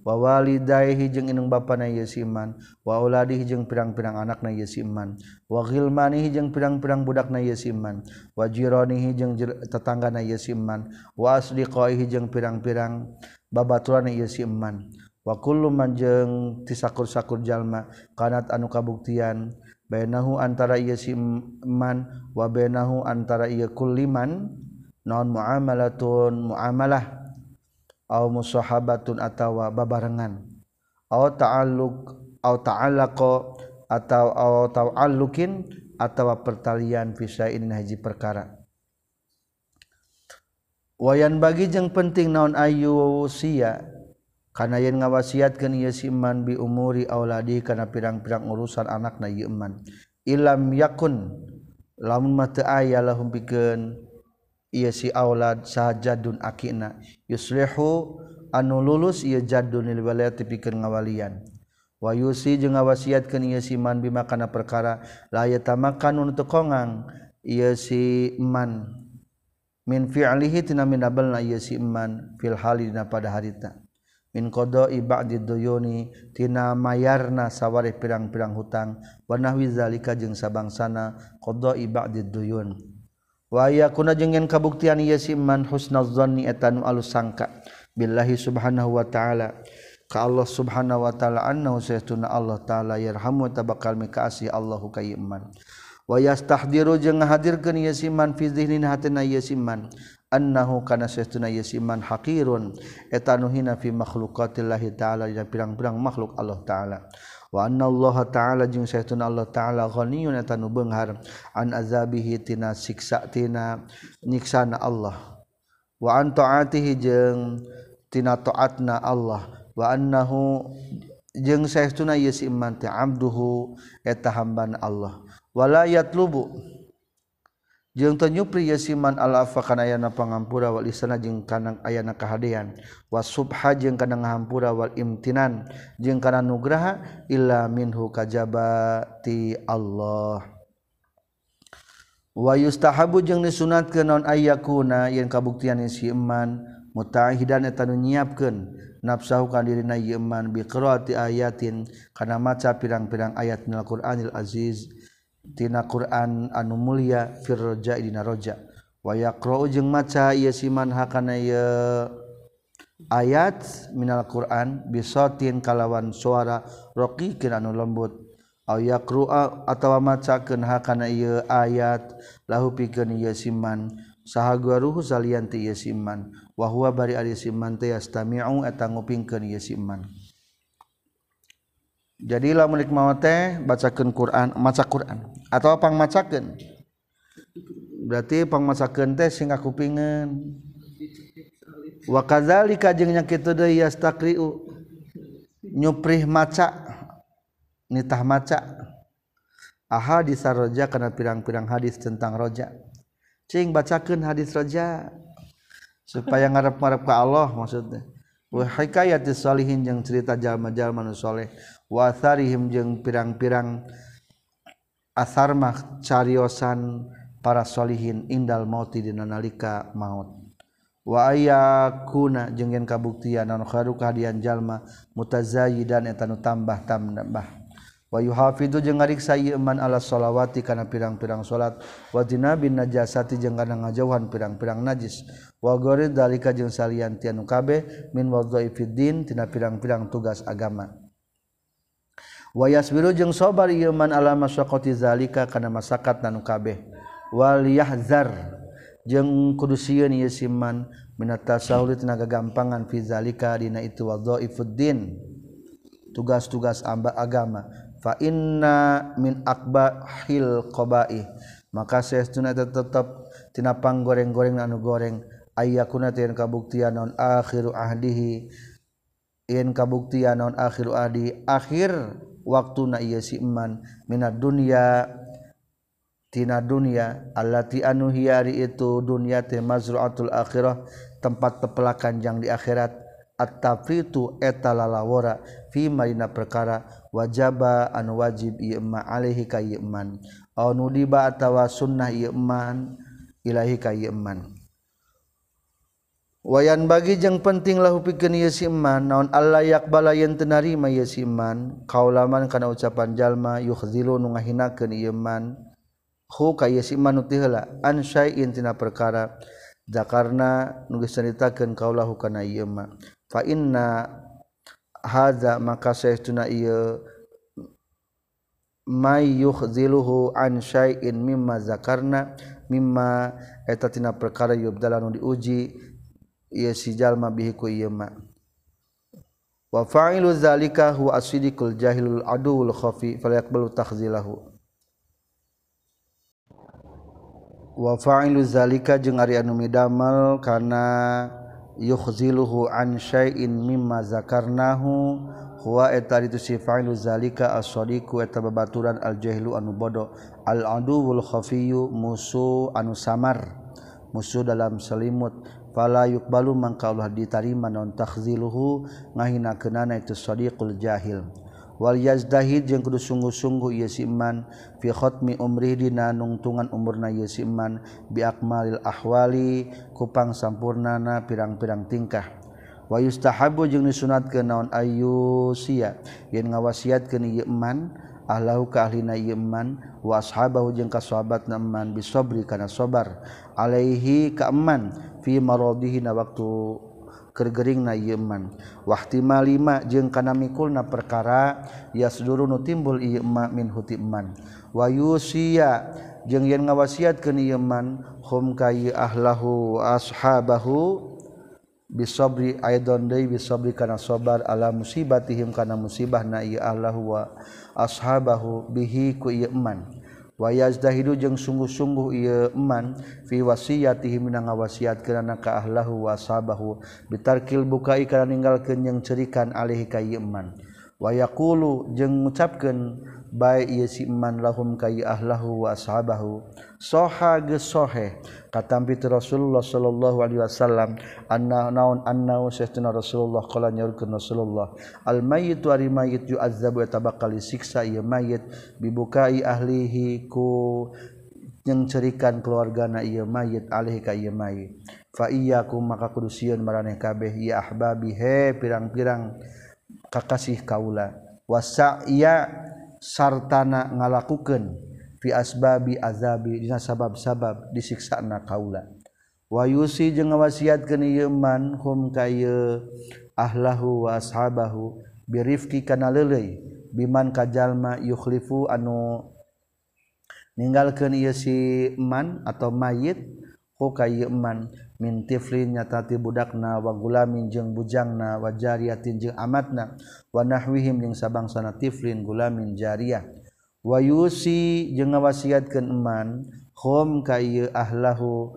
wawalidaihi jeung inung bapana ieu si iman. Wa auladihi jeung pirang-pirang anak na ieu si iman. Wa ghilmanihi jeung pirang-pirang budak na ieu si iman. Wa jiranihi jeung tetangga na ieu si iman. Wa asdiqaihi jeung pirang-pirang babaturan na ieu si iman. Wa kullu man jeung tisakur-sakur jalma kanat anu kabuktian bainahu antara ieu si iman wa bainahu antara ieu kulliman non muamalatun muamalah. au musahabatun atawa babarengan. Au ta'alluq au ta'allaqa atau au ta'alluqin atawa pertalian fisain haji perkara. Wayan bagi jeung penting naon ayu sia kana yen ngawasiatkeun ieu si iman bi umuri auladi kana pirang-pirang urusan anakna ieu iman ilam yakun lamun mata aya lahum pikeun ia si aulad sajadun akina. Yuslihu anu lulus ia jadunil walayati pikeun ngawalian. Wa yusi jeung ngawasiatkeun ieu si man bima kana perkara la yatamakan untuk kongang ieu si man. Min fi'lihi tina min abalna ieu si man fil hali dina pada harita min qada'i ba'di duyuni tina mayarna sawarih pirang-pirang hutang. Wa nahwi zalika jeung sabangsana qada'i ba'di duyun. waya kuna jenggen kabuktian ieu si man husnal zanni eta nu alus sangka. Billahi subhanahu wa ta'ala. Ka Allah subhanahu wa ta'ala annahu saytuna Allah ta'ala yarhamu tabakal mikasi Allahu kay iman wa yastahdiru jeung ngahadirkeun ieu si man fi dhihnin hatena ieu si man. Annahu kana saytuna ieu si man haqirun. Eta nu hina fi makhluqatillahi ta'ala dina pirang-pirang makhluk Allah ta'ala. Allah ta'ala jeung saestuna Allah taala ghaniyun atanubunhar an azabihi tina siksa tina nyiksana Allah. Wa an ta'atihi jeung tina ta'atna Allah. Wa annahu jeung Sayuna Yes iman abduhu eta hamban Allah. Wala yatlubu. jeung tenyupri yasiman al-afa kana ayana pangampura wal isana jeung kana ayana kahadean wasubha jeung kana ngahampura wal imtinan. Jeung kana nugraha illa minhu kajabati Allah. Wa yustahabu jeung disunatkeun naon ayyakuna yen kabuktian si iman mutahidan eta nu nyiapkeun nafsahu ka dirina iman bi qiraati ayatin kana maca pirang-pirang ayat minal Qur'anil Aziz. tina Quran anu mulia firroja dinaroja wayakro jeung maca ieu siman hakana ieu. Ayat minal Quran bisotin kalawan suara raqiqin anu lembut. Aw yakru'a atawa macakeun hakana ieu ayat lahu pikeun ieu siman. Saha salanti salian siman. Wa huwa bari ari siman eta ngupingkeun ieu siman. jadilah menik mau teh bacakan Quran maca Quran. Atau pang macakan berarti pangmasakan teh sing aku pingin wa kadzalika jeung nya kitu deui yastaqri'u nyuprih maca nitah maca. Ahadis roja karena pirang-pirang hadis tentang roja. Cing bacakan hadis roja. Supaya ngarep-ngarep ke Allah maksudnya. Wa hikayatis salihin jeung cerita jalma-jalma nu saleh wasarihim jeung pirang-pirang asarmah cariosan para solihin indal mauti dina nalika maut. Wa ayakuna jeung yen kabuktian anu kharu kahadian jalma mutazayyidan eta nu tambah tambah. Wa yuhafidu jeung ngariksa ieu man ala sholawati kana pirang-pirang salat wa bin najasati jeung kana ngajauhan pirang-pirang najis. Wa gori dalika jeung salian tianu kabeh min wadhaifiddin tina pirang-pirang tugas agama. wayas biru jeung sobar iman alama syakoti zalika kana masakat nanu kabeh. Wal yahzar jeung kudu sieun ieu siman minat tenaga gampangan fi zalika dina itu wa dhaifuddin. Tugas-tugas agama. Fa inna min akbahil qabaih. Maka saestuna tetep tina panggoreng-goreng anu goreng. Ayyakuna tayen kabuktian non akhiru ahdihi. yen kabuktian non akhiru ahdi akhir waktu na iya si iman minat dunia tina dunia allati anu hiari itu dunia te mazruatul akhirah tempat tepelakan yang di akhirat. At-tafritu eta lalawara fi marina perkara wajaba anu wajib ieu ma alaihi ka ieu man au nudiba atawa sunnah ieu ilahi ka ieu wayan bagi penting pentinglah upikeun ieu si iman naon Allah yakbala yen teu narima ieu si iman kaulaman kana ucapan jalma yukhzilu nu ngahinakeun ieu iman hu ka ieu si iman nu teu heula. An syai'in tina perkara. Zakarna nu geus caritakeun kaulahu kana ieu iman fa inna hadza maka saestuna ieu may yukhziluhu an syai'in mimma zakarna. Mimma eta tina perkara yubdalanu diuji. ieu si jalma bihi ku ieu ma wa fa'ilu zalika huwa asidikul jahilul aduul khafi falyaqbalu takhzilahu. Wa fa'ilu zalika jeung ari anu midamal kana yukhziluhu an syai'in mimma zakarnahu. Huwa eta itu si fa'ilu zalika as-sadiqu eta babaturan al-jahilu anu bodoh. Al-aduwul khafiyyu musuh anu samar. Musuh dalam selimut. fala yuqbalu mangka ulah ditarima non takhziluhu ngahina kenana itu sadiqul jahil. Wal yazdahid jeung kudu sungguh-sungguh ieu si iman fi khatmi umri dina nungtungan umurna ieu si iman bi akmalil ahwali kupang sampurnana pirang-pirang tingkah. Wa yustahabu jeung disunatkeun naon ayyusia yen ngawasiatkeun ieu iman ahlahu ka ahlina ieu iman wa ashabahu jeung ka sahabatna iman bisabri kana sabar. Alaihi ka iman fi marodihina waktu kergering na yeman Wahtimalima jeung kana mikulna perkara yasduru nu timbul ieu min hutiman wa yusiya jeung yen ngawasiatkeun ke man hum kayi ahlahu ashabahu bisabri aidon deui bisabri kana sabar ala musibatihim kana musibah na ieu ahlahu wa ashabahu bihi ku ieu wayazdahidu jeung sungguh-sungguh ieu eman fi wasiyatihi mina ngawasiat kana ka ahlahu wasabahu bitarkil bukai kana ninggalkeun jeung cerikan alih ka ieu eman. Wa yaqulu jeung ngucapkeun baik ia siman lahum kay ahlahu wa ashabahu. Soha gesohe katampi Rasulullah sallallahu alaihi wasallam anna naun anna sayyidina Rasulullah qala nyaurkeun Rasulullah al mayyitu ari mayyit yu'azzabu tabakali siksa ieu mayit bibukai ahlihi ku yang cerikan keluargana ieu mayit alih ka ieu mayit. Fa iyyakum maka kudu sieun maraneh kabeh ya ahbabi he pirang-pirang kakasih kaula. Wasa iya sartana ngalakukeun fi asbabi azabi dina sabab-sabab disiksa na kaula. Wa yusi jeung ngawasiatkeun ieu man hum ka ahlahu wa ashabahu birifqi kana leuleuy biman kajalma yukhlifu anu ninggalkeun ieu si man atau mayit hu ka man mintiflin nyatati budakna wagulamin jeung bujangna wajariyatin jeung amatna wanahwihim jeung sabangsana tiflin gulamin jariah wayusi jeung ngawasiatkeun eman home kay ahlahu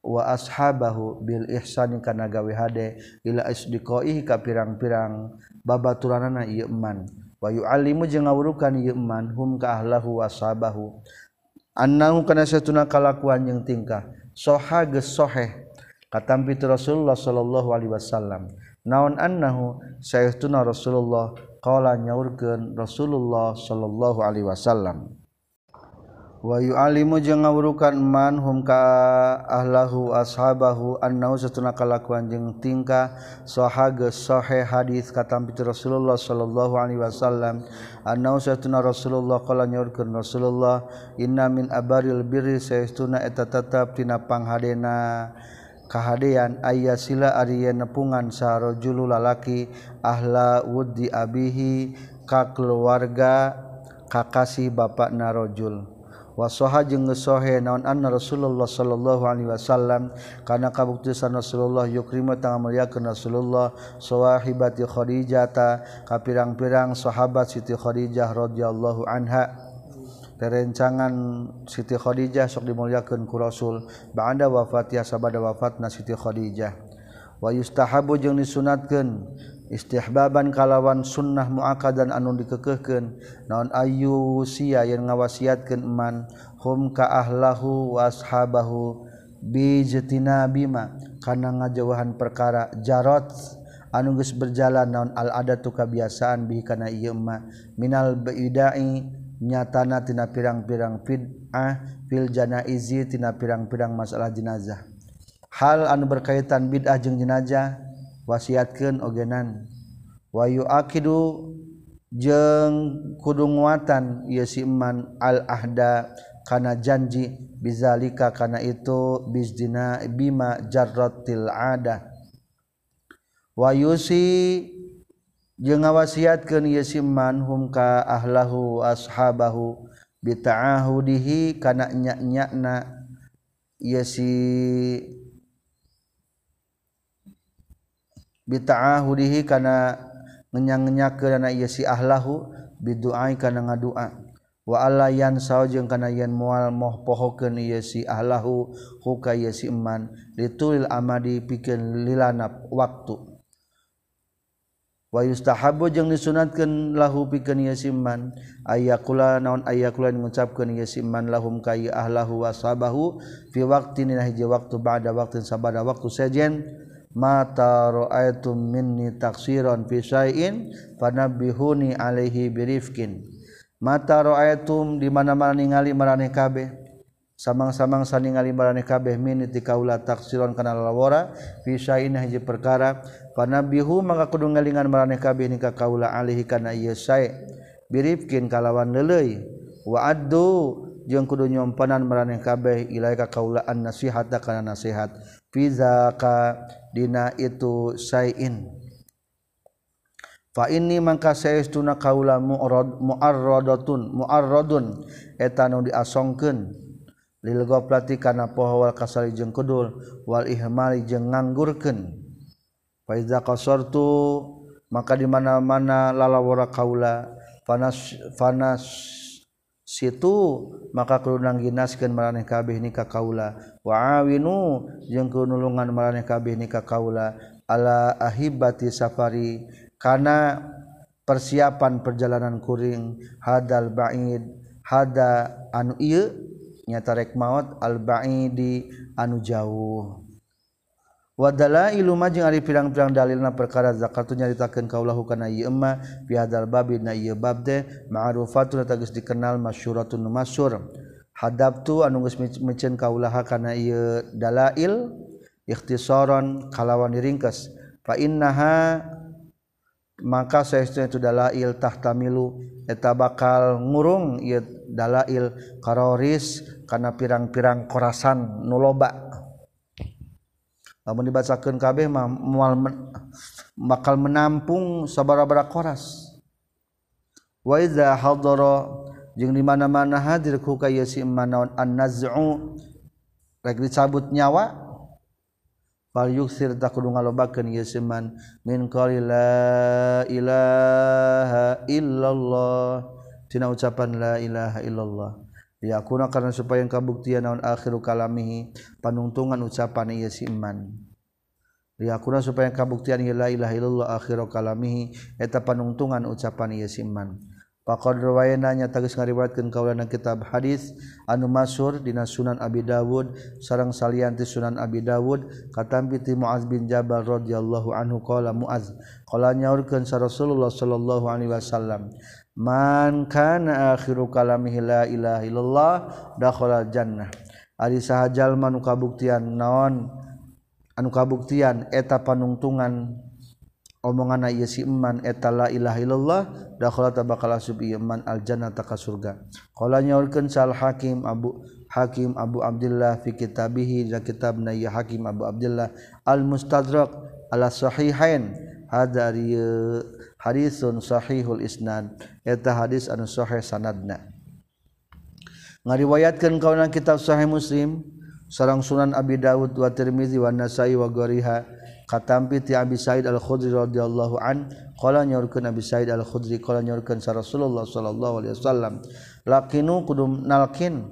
wa ashabahu bil ihsan kana gawe hade ila asdiqaihi ka pirang-pirang babaturanana ieu eman. Wayu alimu jeung ngawurukan ieu hum ka ahlahu wa ashabahu. Annahu kana satuna kalakuan jeung tingkah. Soha geus soheh katampitu Rasulullah sallallahu alaihi wasallam. Naon annahu sayyiduna Rasulullah qala nyaurkeun Rasulullah sallallahu alaihi wasallam. Wa yu'alimu jeung ngawurukan man hum ka ahlahu ashabahu annahu satuna kalakuan jeung tingkah sahage geus sahih hadis katampi Rasulullah sallallahu alaihi wasallam. Annahu satuna Rasulullah qala nyaurkeun Rasulullah inna min abaril birri sayyiduna eta tetap tina panghadena kahadean ayah sila Arya nepungan saro julu lalaki ahla wudi Abihi ka keluarga kakasih bapak narojul wasoha jeung ngesohe naon anna Rasulullah sallallahu alaihi wasallam kana kabuktisan Rasulullah yukrima tang muliakeun Rasulullah sawahibati Khadijah ta Kapirang-pirang sahabat Siti Khadijah radhiyallahu anha. perencangan Siti Khadijah sok dimuliakeun ku Rasul. Ba'da wafat ya sabada wafatna Siti Khadijah. Wa yustahabu jeung disunatkeun. Istihbaban kalawan sunnah muakadan anu dikekehkeun. Naon ayu sia yang ngawasiatkeun eman? Hum ka ahlahu wa ashabahu bi bima. Kana ngajauhan perkara jarot anu geus berjalan naon al adatu kabiasaan bi kana ieu minal baidai nyatana tina pirang-pirang bid'ah fil janaizi tina pirang-pirang masalah jenazah. Hal anu berkaitan bid'ah jeung jenazah wasiatkeun ogenan. Wa yuakidu jeung kudu nguatan ieu si iman al ahda kana janji bizalika kana itu bizdina bima jarratil adah wa yusi jeung ngawasiatkeun ieu si man hum ka ahlahu ashabahu bita'ahudihi kana nya-nyana. Ieu si bita'ahudihi kana ngenyang-ngenyakeun ieu si ahlahu biduai kana ngadua. Wa alla yansau jeung kana yen moal moh pohokeun ieu si ahlahu huka ieu si iman litulil amadi pikeun lilana waktu. wayustahabu jeung disunatkeun lahu pikeun ieu siman ayakula naon ayakula ngucapkeun ieu siman lahum ka ahlahu wasabahu fi waqtin dina hiji waqtu ba'da waqtin sabada waktu sejen. Mata ra'aitum minni taksiron fi syai'in fanabihuni alaihi birifkin mata ra'aitum di mana-mana ningali maraneh kabeh. samang-samang saningali maraneh kabeh minit di kaula taksiron kana lawara fi syai'in hiji perkara panabihu maka kudu ngalingan marane kabeh nika kaula alihi kana ieu sae birifkin kalawan leuleuy wa addu jeung kudu nyompanan marane kabeh ilai ka kaula an nasihata kana nasihat fi zaka dina itu syai'in. Fa ini mangka saestuna kaula mu'arradatun mu'arradun eta nu diasongkeun. lilgoplati kana pohowal kasali jeung kudul wal ihmali jeung nganggurkeun. Fa iza qasortu maka di mana-mana lalawara kaula panas panas situ maka kudu ginaskeun maraneh kabeh ni ka kaula. Wa awinu jeung kunulungan maraneh kabeh ni ka kaula. Ala ahibati safari kana persiapan perjalanan kuring hadal ba'id hada anu ieu nyatarek maut al-ba'idi anu jauh. Wadala iluma jeung ari pirang-pirang dalilna perkara zakatu nyaritakeun kaulahu kana ieu emma fi hadzal babi na ieu bab teh ma'rufatun tegas dikenal masyhuratun masyhur hadabtu anu geus mecenkeun kaulaha kana ieu dalail ikhtisaron kalawan diringkes fa innaha maka saestuna itu dalail tahtamilu eta bakal ngurung ieu dalail karoris karena pirang-pirang korasan nuloba namun dibacakan kabeh mual bakal menampung sabara-bara koras. Wa idza hadara jeung di mana-mana hadir ku ka ieu si manaon an-naz'u rek dicabut nyawa fal yuksir takudu ngalobakeun ieu si man min qali la ilaha illallah tina ucapan la ilaha illallah. Ya kuna karena supaya kabuktian naon akhiru kalamihi panungtungan ucapan ieu si iman. Ya kuna supaya kabuktian la ilaha illallah akhiru kalamihi eta panungtungan ucapan ieu si iman. Faqad rawayana nya tagis ngariwayatkeun kaulana kitab hadis anu masyhur dina Sunan Abi Dawud sareng salian ti Sunan Abi Dawud katampi ti Muaz bin Jabal radhiyallahu anhu qala Muaz qala nyaurkeun sa Rasulullah sallallahu alaihi wasallam man kana akhiru kalamihi la ilaha illallah dakhala jannah. Ari sahajal manu kabuktian naon? Anu kabuktian eta panungtungan omongan ieu si iman eta la ilaha illallah dakhala tabakal asub iman al jannata ka surga. Qala nyaulkeun sal hakim abu hakim abu abdillah fi kitabihi za kitabna ya hakim abu abdillah al mustadrak ala sahihain. Hadari hadisun Shahihul isnad. Eta hadis anu sahih sanadna. Ngariwayatkan kawanan kitab sahih muslim sarang sunan Abi Dawud wa Tirmizi wa Nasai wa Goriha katampi ti Abi Sa'id Al-Khudri radhiyallahu an qala nyorkeun Abi Sa'id Al-Khudri qala nyorkeun sa Rasulullah sallallahu alaihi wasallam lakinu kudum nalkin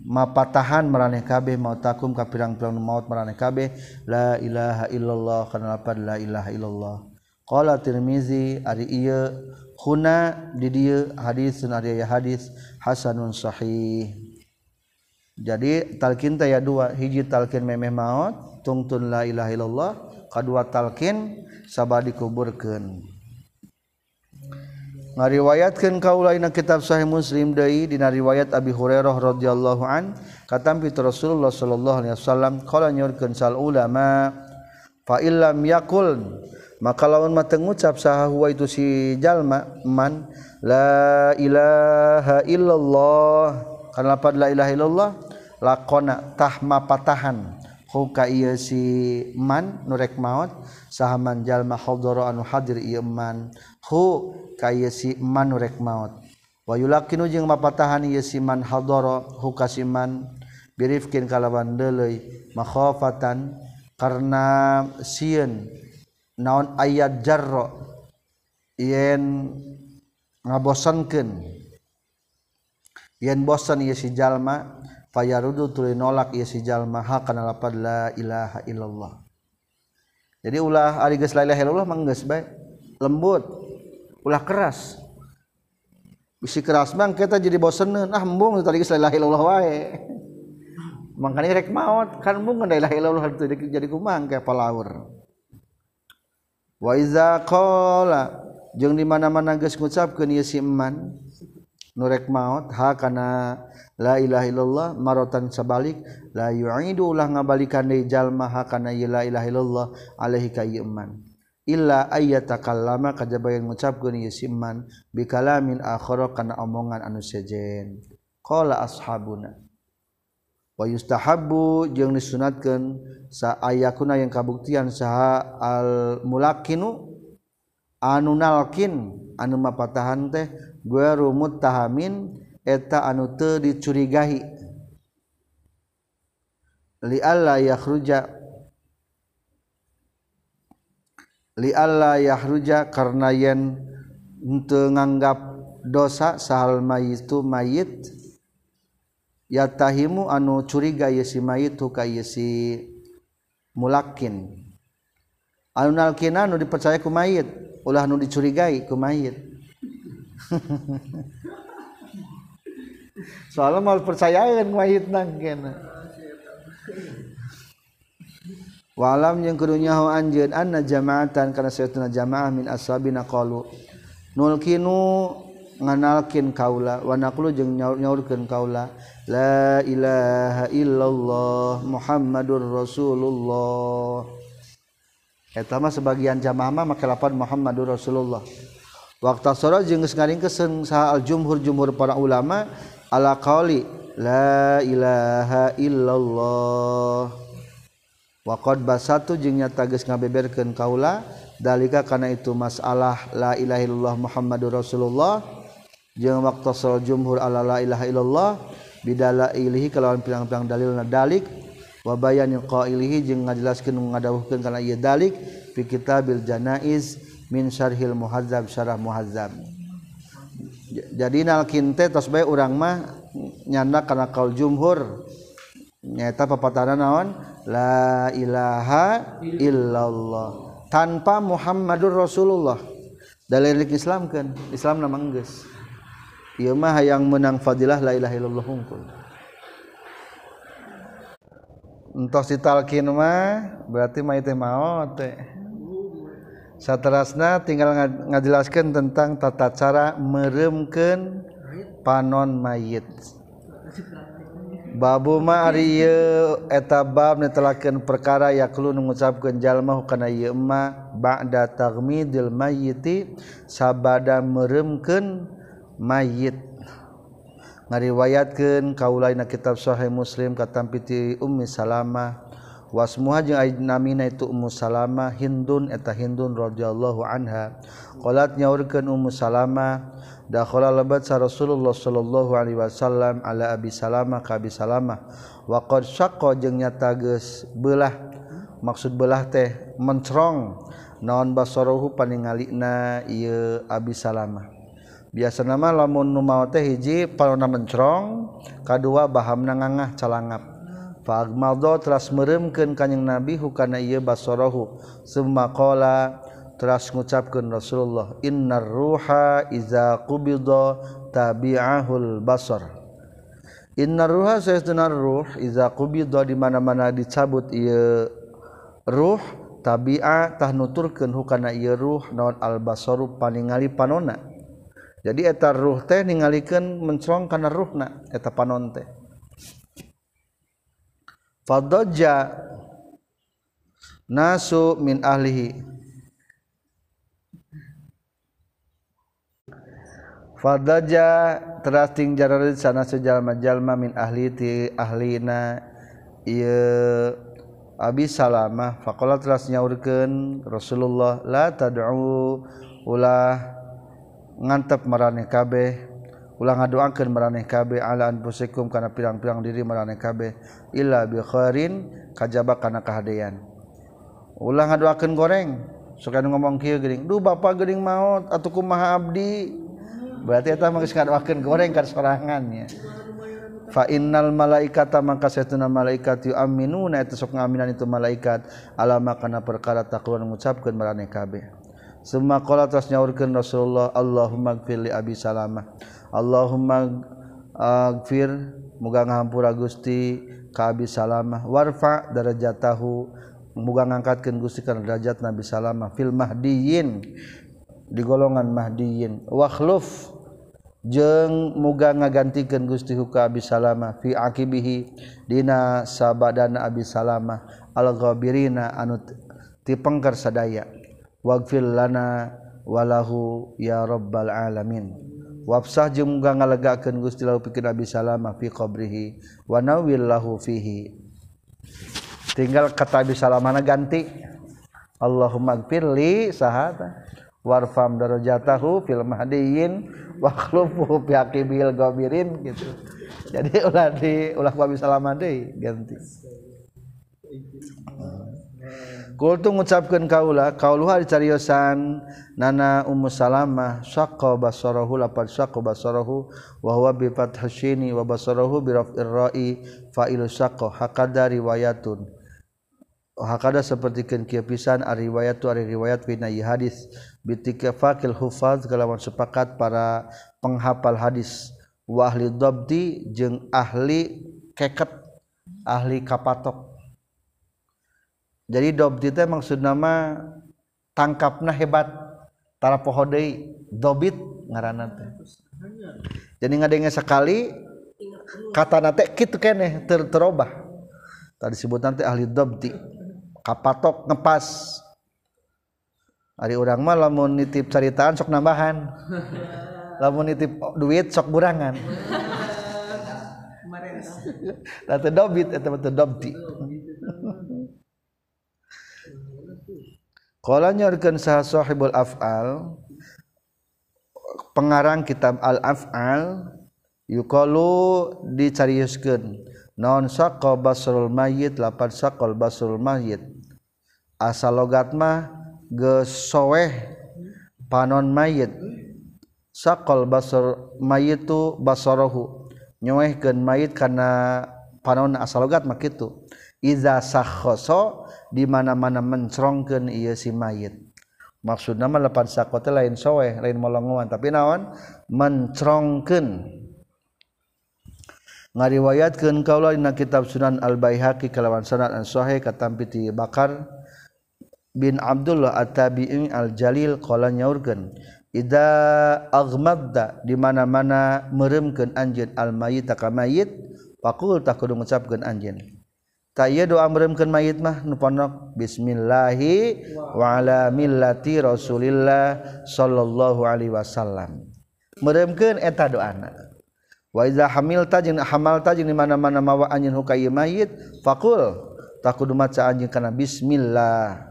mapatahan meraneh kabeh mau takum ka pirang-pirang maut meraneh kabeh la ilaha illallah kana la ilaha illallah. Qala Tirmizi ari ieu huna di dieu hadis sunariya hadis hasanun sahih. Jadi talqin teh ya dua, hiji talqin memeh maot tungtun la ilaha illallah, kadua talqin sabah dikuburkeun. Ngariwayatkeun kaula dina kitab Sahih Muslim deui dina riwayat Abi Hurairah radhiyallahu an katampi Rasulullah sallallahu alaihi wasallam qala nyurkeun sal ulama fa illam yakul maka lawan mate ngucap sahwa itu si jalma man? La ilaha illallah. Kana lapad la ilaha illallah lakona tahma patahan. Huka ieu si man nurek maot sahaman jalma hadara anu hadir ieu man. Hu kaya ieu si man nurek maot. Wa yulakinu jeung mapatahan ieu si man hadara huka si man. Birifkin kalawan deuleuy makhafatan karena sieun. naon ayat jarro? Yen ngabosankeun. Yen bosan ieu si jalma fayarudu tuluy nolak ieu si jalma ha kana lapad la ilaha illallah. Jadi ulah ari geus la ilaha illallah mah geus bae. Lembut. Ulah keras. Bisi keras bang kita jadi bosen ah embung tadi geus la ilaha illallah wae. Makanya rek maot. Kan embung la ilaha illallah jadi kumang kayak palaur. waiza qala. Jeung di mana-mana geus ngucapkeun ieu si eman. Nurek maot ha kana la ilaha illallah marotan sabalik la yu'idu ulah ngabalikan deui jalma ha kana la ilaha illallah alaihi ka eman. Illa ayyatakallama kajaba yang ngucapkeun ieu si eman bikalamin akhara kana omongan anu sejen. Qala ashabuna. wayustahabu jeung disunatkeun sa ayakuna yang kabuktian saha al mulakinu anu nalkin anu mapatahan teh guru muttahamin eta anu teu dicurigahi. Li alla yakhruja li alla yahruja karena yen teu nganggap dosa sahal mayitu mayit ya tahimu anu curiga yesi mayit ka ye mulakin. Anu nalkina anu dipercaya ku mayit ulah anu dicurigai ku mayit. Soalnya mau percayaan mayit nang kena. Walam yang kedunya ho anjeun anna jamaatan kana sayatuna jamaah min ashabina qalu nulkinu nganalkin kaula wa naqulu jeung nyaurkeun kaula. la ilaha illallah Muhammadur Rasulullah. Eta mah sebagian jamaah mah make lapan Muhammadur Rasulullah. Waktu sore jeung geus ngaringkeun saha al jumhur jumhur para ulama ala qauli la ilaha illallah. Waqad basatu jeung nyata geus ngabeberkeun kaula dalika kana itu masalah la ilaha illallah Muhammadur Rasulullah. Jeung waktu sore jumhur ala la ilaha illallah bidala ilihi kalawan pirang-pirang dalil na dalik. Wabayan yang kau ilihi jeng ngajelaskan mengadawuhkan karena ia dalik. Fi kitabil janaiz min syarhil muhazzab syarah muhazab jadi nalkinte tos bae urang mah nyanda karena kaul jumhur. Nyata papatana naon? La ilaha illallah. Tanpa Muhammadur Rasulullah. Dalil Islam kan Islam nama geus ieu mah hayang menang fadilah la ilaha illallah hungkul. Entos ditalkin mah berarti mah teh maot teh. Saterasna tinggal ngajelaskeun tentang tata cara meremkeun panon mayit. Babu ma ari ieu eta bab netelakeun perkara yaklu ngucapkeun jalma kana ieu ba'da tagmidil mayyiti sabada meremkeun mayit. Ngariwayatkeun kaula na kitab Sahih Muslim katampiti Ummi Salama wasmuha jeung ayeuna itu Ummu Salama Hindun eta Hindun radhiyallahu anha. Qalat nyaurkeun Ummu Salama dakhala lebat sa Rasulullah sallallahu alaihi wasallam ala Abi Salama ka Abi Salama wa qad syaqqa jeung nyata geus beulah. Maksud belah teh mencrong naon basarohu paningalina ieu Abi Salama biasa nama lamun numau teh hiji palona mencerong kadua baham nangangah calangap. Fagmaldo teras meremkan kanyang Nabi hukana iya basorohu. Semua kola teras mengucapkan Rasulullah Innar ruha iza kubido tabi'ahul basor Innar ruha sayyidunar ruh iza kubido dimana-mana dicabut iya ruh tabi'ah tah nuturkan hukana iya ruh naon al-basoru paningali panona. jadi etar ruh teh ningalikan mencelong karena ruhna eta panon teh. Fadoja nasu min ahlihi. Fadaja terasting jararit sana sejalma jalma min ahli ti ahlina iya Abi Salamah. Faqala teras nyaurkeun Rasulullah la tad'u ulah ngantep maraneh kabeh ulah ngadoakeun maraneh kabeh ala anfusikum kana pirang-pirang diri maraneh kabeh illa bi khairin kajaba kana kahadean. Ulah ngadoakeun goreng suka ngomong kieu geuning duh bapak geuning maot atuh kumaha abdi? Berarti eta mah geus ngadoakeun goreng ka sorangan nya fa innal malaikata maka satuna malaikat yu'minuna eta sok ngaminan itu malaikat alama kana perkara taqwa ngucapkeun maraneh kabeh Suma qala tas nyaurkeun Rasulullah Allahumma gfir li Abi Salamah. Allahumma gfir muga ngahampura Gusti ka Abi Salamah. Warfa darajatahu muga ngangkatkeun Gusti kana derajat Nabi Salamah. Fil mahdiyin di golongan mahdiyin. Wakhluf jeng jeung muga ngagantikeun Gusti Huka Abi Salamah. Fi akibihi dina sabadana Abi Salamah. Al ghabirina anu tipengker sadaya. wagfir lana walahu ya rabbal alamin. Wafsah jeung muga ngalegakeun Gusti Allah pikeun Abi Salama fi qabrihi wa nawil lahu fihi. Tinggal kata Abi Salamana ganti. Allahumma gfirli sahata warfam darajatahu fil mahdiyin wa khlufu fi aqibil gabirin gitu. Jadi ulah di ulah Nabi Salama deui ganti. Kultu ngucapkan kaulah kauluha dicariyosan nana ummu salamah saqqa basarahu lapad saqqa basarahu wa huwa bi fathashini wa basarahu bi raf'ir ra'i fa'ilu saqqa hakada riwayatun. Hakada seperti kan kieu pisan ari riwayat ari riwayat bina hadis. Bitikafakil hufaz kalawan sepakat para penghafal hadis. Wa ahli dabdi jeung ahli keket ahli kapatok. jadi dobdi teh maksud nama tangkapna hebat tara pohodei dobit ngaranna teh jadi ngadenge sekali kata nate kitu keneh ter terobah tadi sebut nanti ahli dobti kapatok ngepas Ari orang mah lamun nitip caritaan sok nambahan. lamun nitip duit sok burangan. Tata dobit eta teh dobti. Kala nyorkeun saha sahibul af'al pengarang kitab al-af'al yuqalu dicariuskeun. Non saqa basrul mayyit lapan saqal basrul mayyit asal logat mah Gesoweh panon mayit. Saqal basar mayitu basarahu. Nyoehkeun mayit kana panon asal logat mah kitu. Iza sakhoso di mana-mana mencrongkeun ieu si mayit Maksudna mah lepan sakote lain soeh lain molongoan tapi naon? Mencrongkeun. Ngariwayatkeun kaula dina kitab sunan al-baihaqi kalawan sanad an sahih katampi ti bakar bin Abdullah at-tabi'i al-jalil qala nyaurkeun ida aghmadda di mana-mana meremkeun anjeun al-mayyit ka mayit faqul tak kudu ngucapkeun anjeun doamkan mayit mah nuponok Bismillahi walamillati Rasulillah Shallallahu Alaihi Wasallam. Meremken eta doana. Waiza hamilta jeung hamalta jeung di mana-mana mawa anjeun hukay mayit fakul takudu maca anjeun kana bismillah.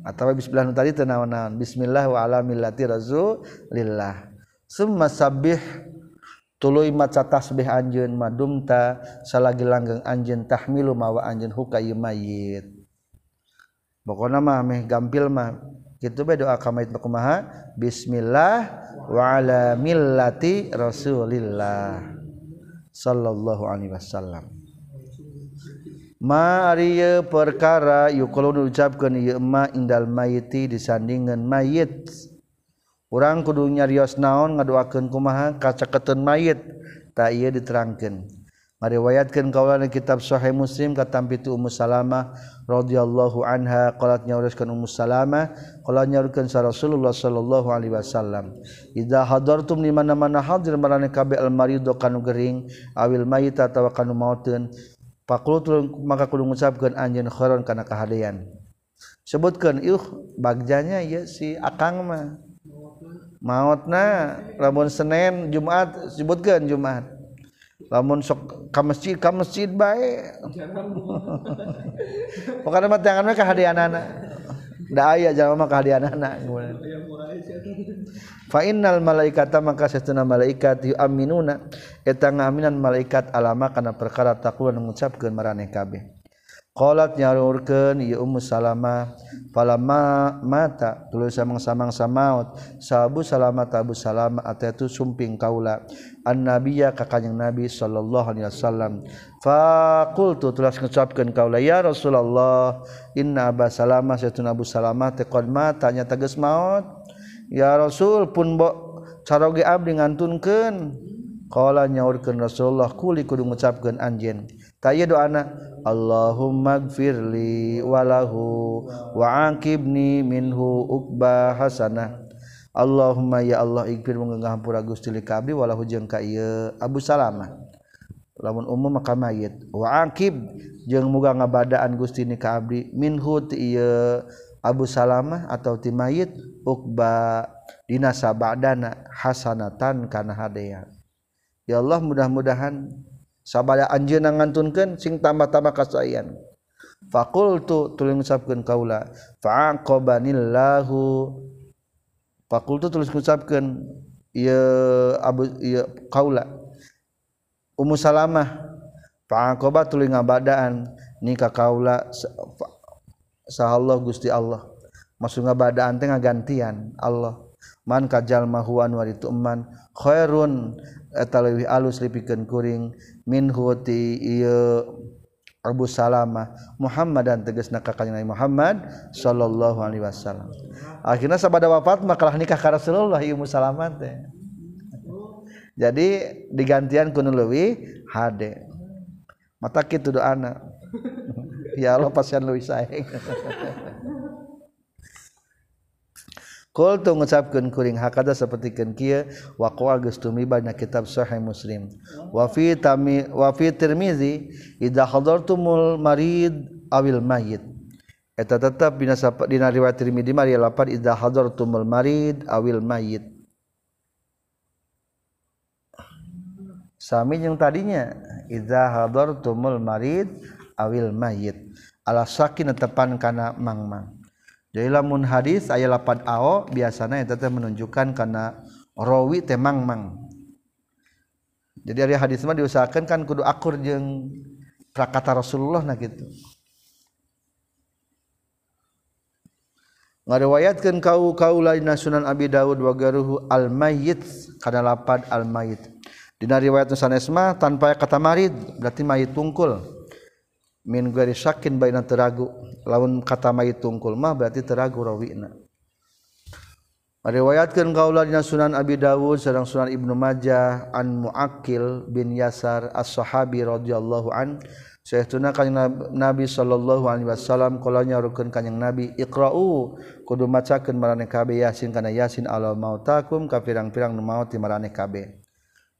Atawa bismillah tadi teu naon-naon? Bismillah wa ala millati rasulillah. Summa sabbih tuluy maca tasbih anjeun madumta salagi langgeng anjeun tahmilu mawa anjeun hukai mayit. Pokona mah meh gampil mah. Kitu bae doa ka mayit kumaha bismillah wa ala millati rasulillah sallallahu alaihi wasallam. Maria perkara yuk kalau ucapkan yma indal mayiti disandingan mayit orang kudunya Rios naon ngaduaken kumaha? Kacaketen mayit. Tak ia diterangkan meriwayatkan kawalan kitab Sahih Muslim katampi itu Ummu Salamah radhiyallahu anha qalat nyauruskeun Ummu Salamah qala nyaurkeun sa Rasulullah sallallahu alaihi wasallam idza hadartum di mana-mana hadir marane kabeh al maridu kanu gering awil mayit atawa kanu mauteun pakultul maka kudu ngucapkeun anjeun khairan kana kahadean. Sebutkan iuh bagjanya ieu si akang mah. mautna lamun Senin Jumat sebutkan Jumat lamun sok ka masjid ka masjid bae. Pokoknya mah tangan mah kahadianana. Da aya jalma mah kahadianana. Fa innal malaikata maka satuna malaikat yu'minuna. Eta ngaminan malaikat alama kana perkara takwa ngucapkeun maraneh kabeh. Qalat nyarurkeun ieu Ummu Salamah palama mata tuluy samang-samang samaot sahabu Salamah tabu Salamah atatu sumping kaula. Annabiyya ka kanjing Nabi sallallahu alaihi wasallam. Faqultu tulas ngucapkeun kaula ya Rasulullah inna Aba Salamah satuna Abu Salamah taqad mata nya tegas maot ya Rasul pun bo caroge abdi ngantunkeun. Qala nyaurkeun Rasulullah kuli kudu ngucapkeun anjeun. Taya doana Allahummaghfirli walahu wa'aqibni minhu ukba hasanah. Allahumma ya Allah ikfir menggenghampura Gusti li ka walahu jeung ka ieu Abu Salamah. Lamun umum maka mayit. Wa'aqib jeung muga ngabadaan Gusti ni ka abdi minhu ti ieu Abu Salamah atau ti mayit ukba dina sabadana hasanatan kana hadiah Ya Allah mudah-mudahan sabada anjeunna ngantunkeun sing tambah-tambah kasayan fakultu tulis ngucapkeun kaula faqabanillahu fakultu tulis ngucapkeun ieu abu ieu kaula. Ummu Salamah faqaba tulis ngabadaan nikah kaula sahallah Gusti Allah. Maksud ngabadaan teh ngagantian Allah. Man kajal mahuan waritu man khairun eta leuwih alus lipikeun kuring min huti ieu Abu Salamah Muhammad dan tegasna ka kanjeng Nabi Muhammad sallallahu alaihi wasallam. Akhirnya sabada wafat makalah nikah ka Rasulullah ieu Musalamah teh. Jadi digantian kuno leuwih hade. Mata kitu doana. ya Allah pasian leuwih sae. saeng. Qultu ngucapkeun kuring hakada sapertikeun kieu wa qawagus tumibana kitab sahih Muslim. Wa fi tami wa fi Tirmizi idza marid awil mayyit. Eta tetep dina dina riwayat Tirmizi mah lapan idza hadartumul marid awil mayyit. Sami yang tadinya idza hadartumul marid awil mayyit. Ala sakin tepan kana mangmang. Jadi lamun hadis aya lapan ao biasanya itu teh menunjukkan karena rawi temang mang. Jadi dari hadis mah diusahakan kan kudu akur jeung prakata Rasulullah nah gitu. Ngariwayatkeun kau kau lain Sunan Abi Dawud wa garuhu al mayyit kana lapad al mayyit. Dina riwayat sanes mah tanpa kata marid berarti mayit tungkul. min gari sakin baina teragu laun kata mayit tungkul mah berarti teragu rawina. Meriwayatkan kauladina Sunan Abi Dawud sedang Sunan Ibnu Majah an Muakil bin Yasar as-Sahabi radhiyallahu an Sayyiduna kanjeng Nabi sallallahu alaihi wasallam kalanya rukeun kanjeng Nabi iqra'u kudu macakeun maraneh kabeh yasin kana yasin ala mautakum ka pirang-pirang nu maut ti maraneh kabeh.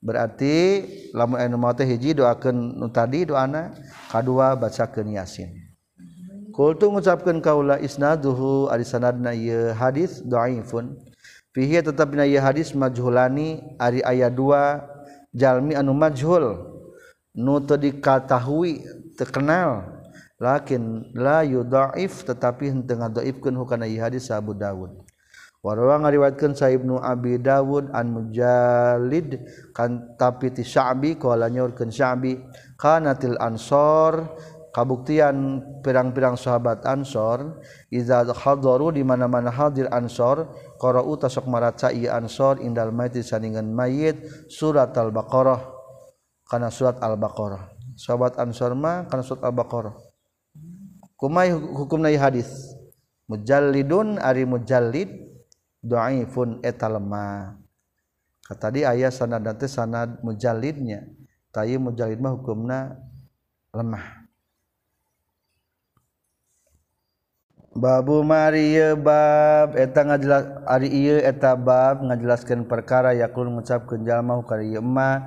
Berarti lamun anu maut hiji doakeun nu tadi doana kadua bacakeun yasin. Kultu mengucapkan kaula isnaduhu ari sanadna ieu hadis dhaifun. Fihi tetap dina ieu hadis majhulani ari aya dua jalmi anu majhul nu teu dikatahui terkenal lakin la yudhaif tetapi henteu ngadhaifkeun hukana ieu hadis Abu Dawud. Warwa ngariwayatkeun Sa Ibnu Abi Dawud an Mujalid kan tapi ti Sya'bi qala nyorkeun Sya'bi kanatil ansor kabuktian pirang-pirang sahabat Ansor iza hadaru di mana-mana hadir Ansor qara'u tasok maraca ieu Ansor indal mayit saningan mayit surat Al-Baqarah. Kana surat Al-Baqarah. Sahabat Ansor mah kana surat Al-Baqarah. Kumai hukumna hadis. Mujallidun ari mujallid dhaifun eta lemah tadi ayah sanad nanti sanad mujalidnya tay mujalid mah hukumna lemah Babu Maria bab. Eta ngajelas ari ieu eta bab ngajelaskeun perkara yakul ngucapkeun jalma hukana ieu ema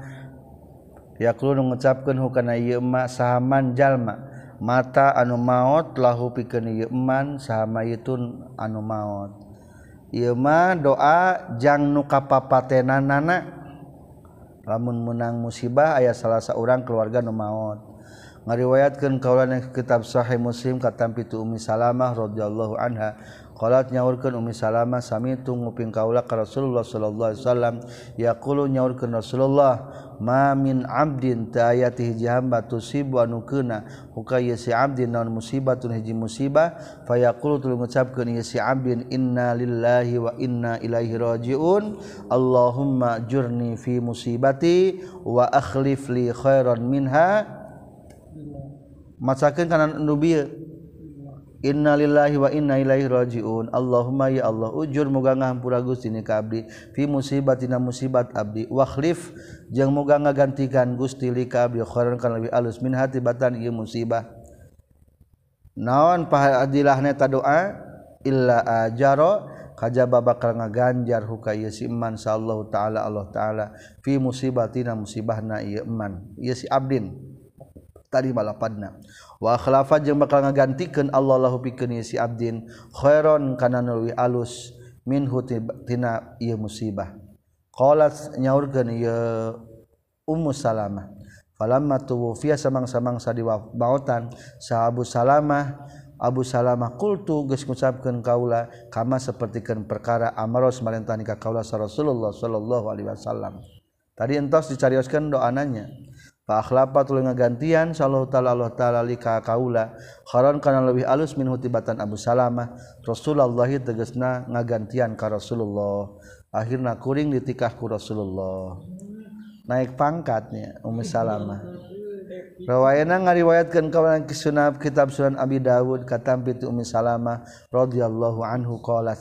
yakul ngucapkeun hukana ieu ema sahaman jalma mata anu maot lahu pikeun ieu eman sahama itun anu maot. Ieu mah doa jang nu kapapatenanana. Lamun menang musibah aya salah saurang keluarga nu maot. ngariwayatkan kaulan kitab Sahih Muslim katampi pitu Ummi Salamah radhiyallahu anha. Qalat nyaurkeun Ummi Salamah samitu nguping kaula ka Rasulullah sallallahu alaihi wasallam yaqulu nyaurkeun Rasulullah ma min abdin ta'ayati hiji hamba tusibu anu keuna? Hukaya si abdin naon musibatun hiji musibah fayaqulu tuluy ngucapkeun ieu si abdin inna lillahi wa inna ilaihi rajiun Allahumma jurni fi musibati wa akhlif li khairan minha. macakeun kana nu bieu Innalillahi wa inna ilaihi rajiun. Allahumma ya Allah ujur muga ngahampura Gusti ni ka abdi. Fi musibatina musibat abdi. Wa khlif jeung muga ngagantikan Gusti li ka abdi. Khairan kana lebih alus min hati batan ieu musibah. Naon pahadilahna ta doa? Illa ajaro kajaba bakal ngaganjar huka ieu si iman sallallahu taala Allah taala. Fi musibatina musibahna ieu iman ieu si abdin. Tadi balapadna wa khalafat jeung bakal ngagantikan Allah lahu pikeun si abdin khairon kana nu alus minhu tina ieu musibah. Qalat nyaurkeun ieu ummu salamah. Falamma tuwfiya samang-samang sadiwabautan sa Abu Salamah Abu Salamah qultu geus ngucapkeun kaula kama sapertikeun perkara amaros marentah ka kaula Rasulullah sallallahu alaihi wasallam. Tadi entos dicarioskeun doananya akhlapat lu ngagantian sallallahu taala Allah taala li ka kaula. Kharon kana leuwih alus min hutibatan Abu Salamah. Rasulullah tegasna ngagantian ka Rasulullah. Akhirna kuring ditikah ku Rasulullah. Naik pangkatnya Ummu Salamah. Rawayana ngariwayatkan kawanan kisunab kitab Sunan Abi Dawud katampi tu Ummu Salamah radhiyallahu anhu qalat.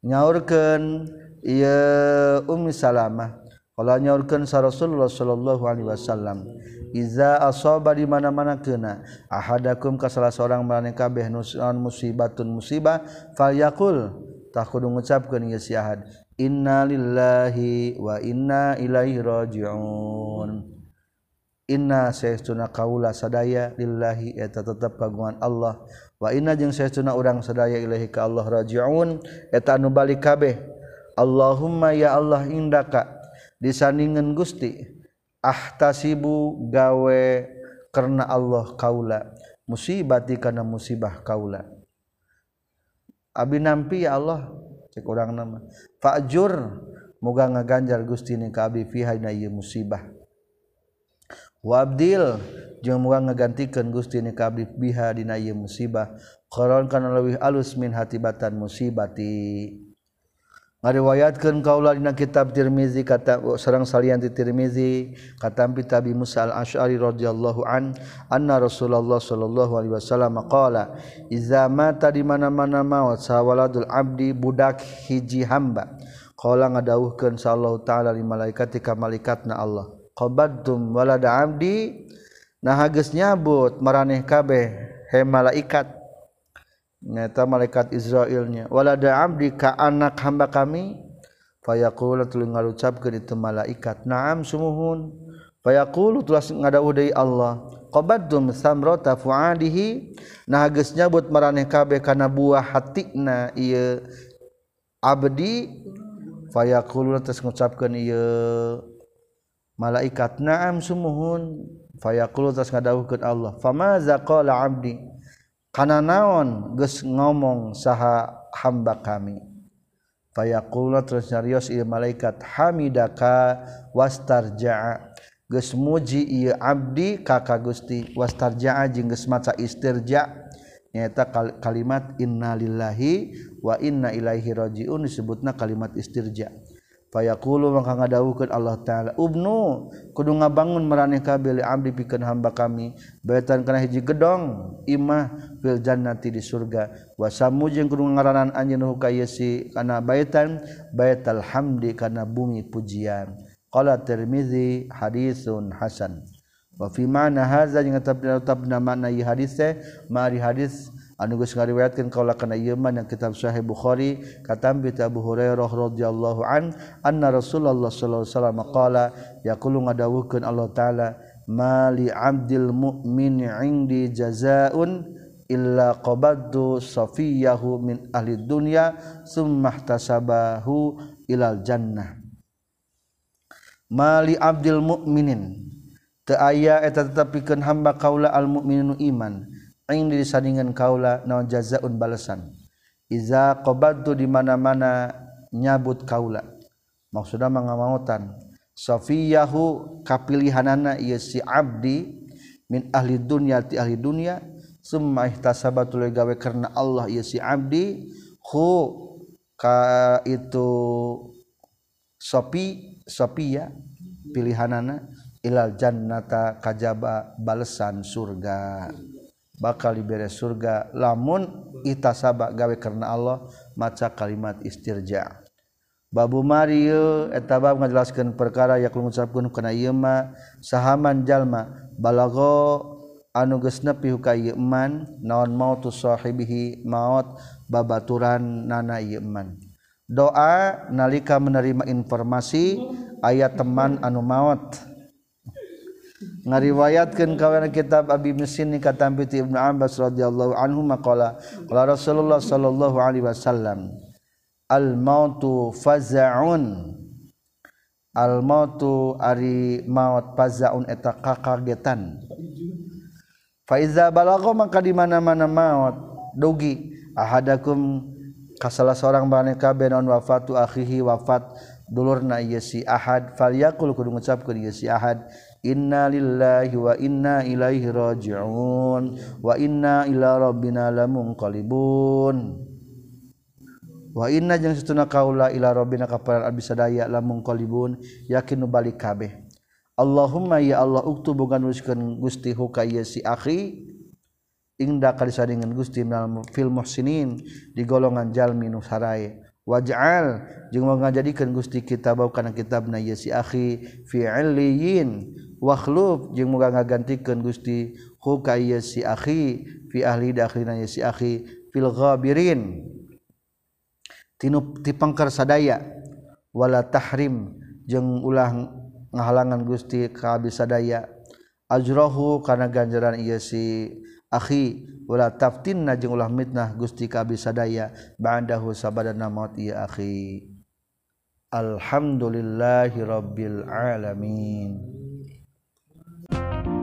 Nyaurkeun ieu Ummu Salamah Kalau sa Rasulullah Shallallahu Alaihi Wasallam. Iza asoba di mana mana kena. Ahadakum ka salah seorang mereka kabeh nusion musibatun musibah. falyakul tak kudu ngucapkeun ieu si ahad. Inna lillahi wa inna ilaihi rajiun. Inna sayyiduna kaula sadaya lillahi eta tetap kagungan Allah. Wa inna jeung sayyiduna urang sadaya ilahi ka Allah rajiun eta anu balik kabeh. Allahumma ya Allah indaka disandingan Gusti ahtasibu gawe karena Allah kaula musibati karena musibah kaula. Abi nampi ya Allah cek orang nama. Fajur moga ngaganjar Gusti ni ka abi fiha ieu musibah. Wabdil jeung moga ngagantikan Gusti ni ka abi biha dina musibah. Qaron kana leuwih alus min hatibatan musibati riwayatkan kauladina kitab Tirmizi kata seorang salian di Tirmizi katampi tabi Musa al-Asy'ari radhiyallahu an anna Rasulullah sallallahu alaihi wasallam qala iza mata di mana-mana maut sawaladul abdi budak hiji hamba. Qala ngadawuhkeun sallallahu taala li malaikat ka malaikatna Allah. Qabadtum walada abdi nah geus nyabut maraneh kabeh he malaikat. nyata malaikat Israilnya wala da abdi ka anak hamba kami. Fayaqulu tuluy ngalucapkeun itu malaikat. Na'am sumuhun fayaqulu tulas ngadawuh deui Allah. Qabadtum samrata fuadihi. Nah geus nyabut maraneh kabeh kana buah hatina ieu abdi. Fayaqulu terus ngucapkeun ieu malaikat. Na'am sumuhun fayaqulu terus ngadawuhkeun Allah. Famaza qala abdi. kana naon geus ngomong saha hamba kami? Fayaqulu terus nyarios ieu malaikat hamidaka wastarja'a. Geus muji ieu abdi ka ka Gusti. Wastarja'a jeung geus maca istirja. Nyaeta kalimat innalillahi wa inna ilaihi rajiun. Disebutna kalimat istirja' payakulu maka ngadawukeun Allah taala ubnu kudu ngabangun maraneh kabeh abdi pikeun hamba kami baitan kana hiji gedong imah fil jannati di surga wa samujeng kudu ngaranan anjeun ka yesi kana baitan baital hamdi kana bumi pujian. Qala tirmizi hadisun hasan. Wa fi ma'na hadza jeung tetep tetep makna ieu hadis teh mari hadis anugus ngariwayatkan kaula kana ieu yang kitab sahih bukhari katam bi abu hurairah radhiyallahu an anna rasulullah sallallahu alaihi wasallam qala yaqulu ngadawuhkeun Allah taala mali abdil mu'min indi jazaun illa qabaddu safiyahu min ahli dunya summa ihtasabahu ilal jannah mali abdil mu'minin teu aya eta tetepikeun hamba kaula al mu'minu iman. Disandingan kaula naon jazaun balasan. Iza qobantu di mana-mana nyabut kaula. Maksud mengamautan Sofiyahu kapilihanana si Abdi min ahli dunia ti ahli dunia semua ihtasabatul gawe karena Allah ia si Abdi hu ka itu sopi Sophia pilihanana ilal jannata kajaba balesan surga bakal diberes surga. Lamun itasaba gawe karena Allah maca kalimat istirja. Babu Mario etabab menjelaskan perkara yak mengucapkan kena ieu mah sahaman jalma balago anu geus nepi ka ieu man naon mautu sahibihi maut babaturan nana ieu man doa nalika menerima informasi ayat teman anu maut ngariwayatkan kawan kitab Abi Mesin ni kata Abi Ibnu Abbas radhiyallahu anhu maqala qala Rasulullah sallallahu alaihi wasallam al mautu fazaun. Al mautu ari maut fazaun eta kakagetan. Fa iza balagha maka di mana-mana maut dugi. Ahadakum kasalah seorang bani kabeh non wafatu akhihi wafat dulurna ieu si ahad. Falyakul kudu ngucapkeun ieu si ahad. Innalillahi wa inna ilaihi raji'un. Wa inna ila rabbina lamunqalibun. Wa inna jeung satuna kaula ila rabbina ka para abdi sadaya lamunqalibun. Yakin nu balik kabeh. Allahumma ya Allah uktub boga nuliskeun Gusti huka si akhi. Ingda kali sadingan Gusti fil muhsinin di golongan jalmi nu waj'al jeung ngajadikeun Gusti kitab kana kitabna ieu si akhi. Fi illiyin wakhluf jeung muga ngagantikeun Gusti hu ka ieu si akhi fi ahli da ieu si akhi fil ghabirin. Tinu tipengker sadaya wala tahrim jeung ulah ngahalangan Gusti ka abdi sadaya. Ajrahu kana ganjaran ieu si akhi wala taftinna jeung ulah mitnah Gusti ka abdi sadaya ba'dahu sabadana maut ieu akhi. Alhamdulillahirabbil alamin. you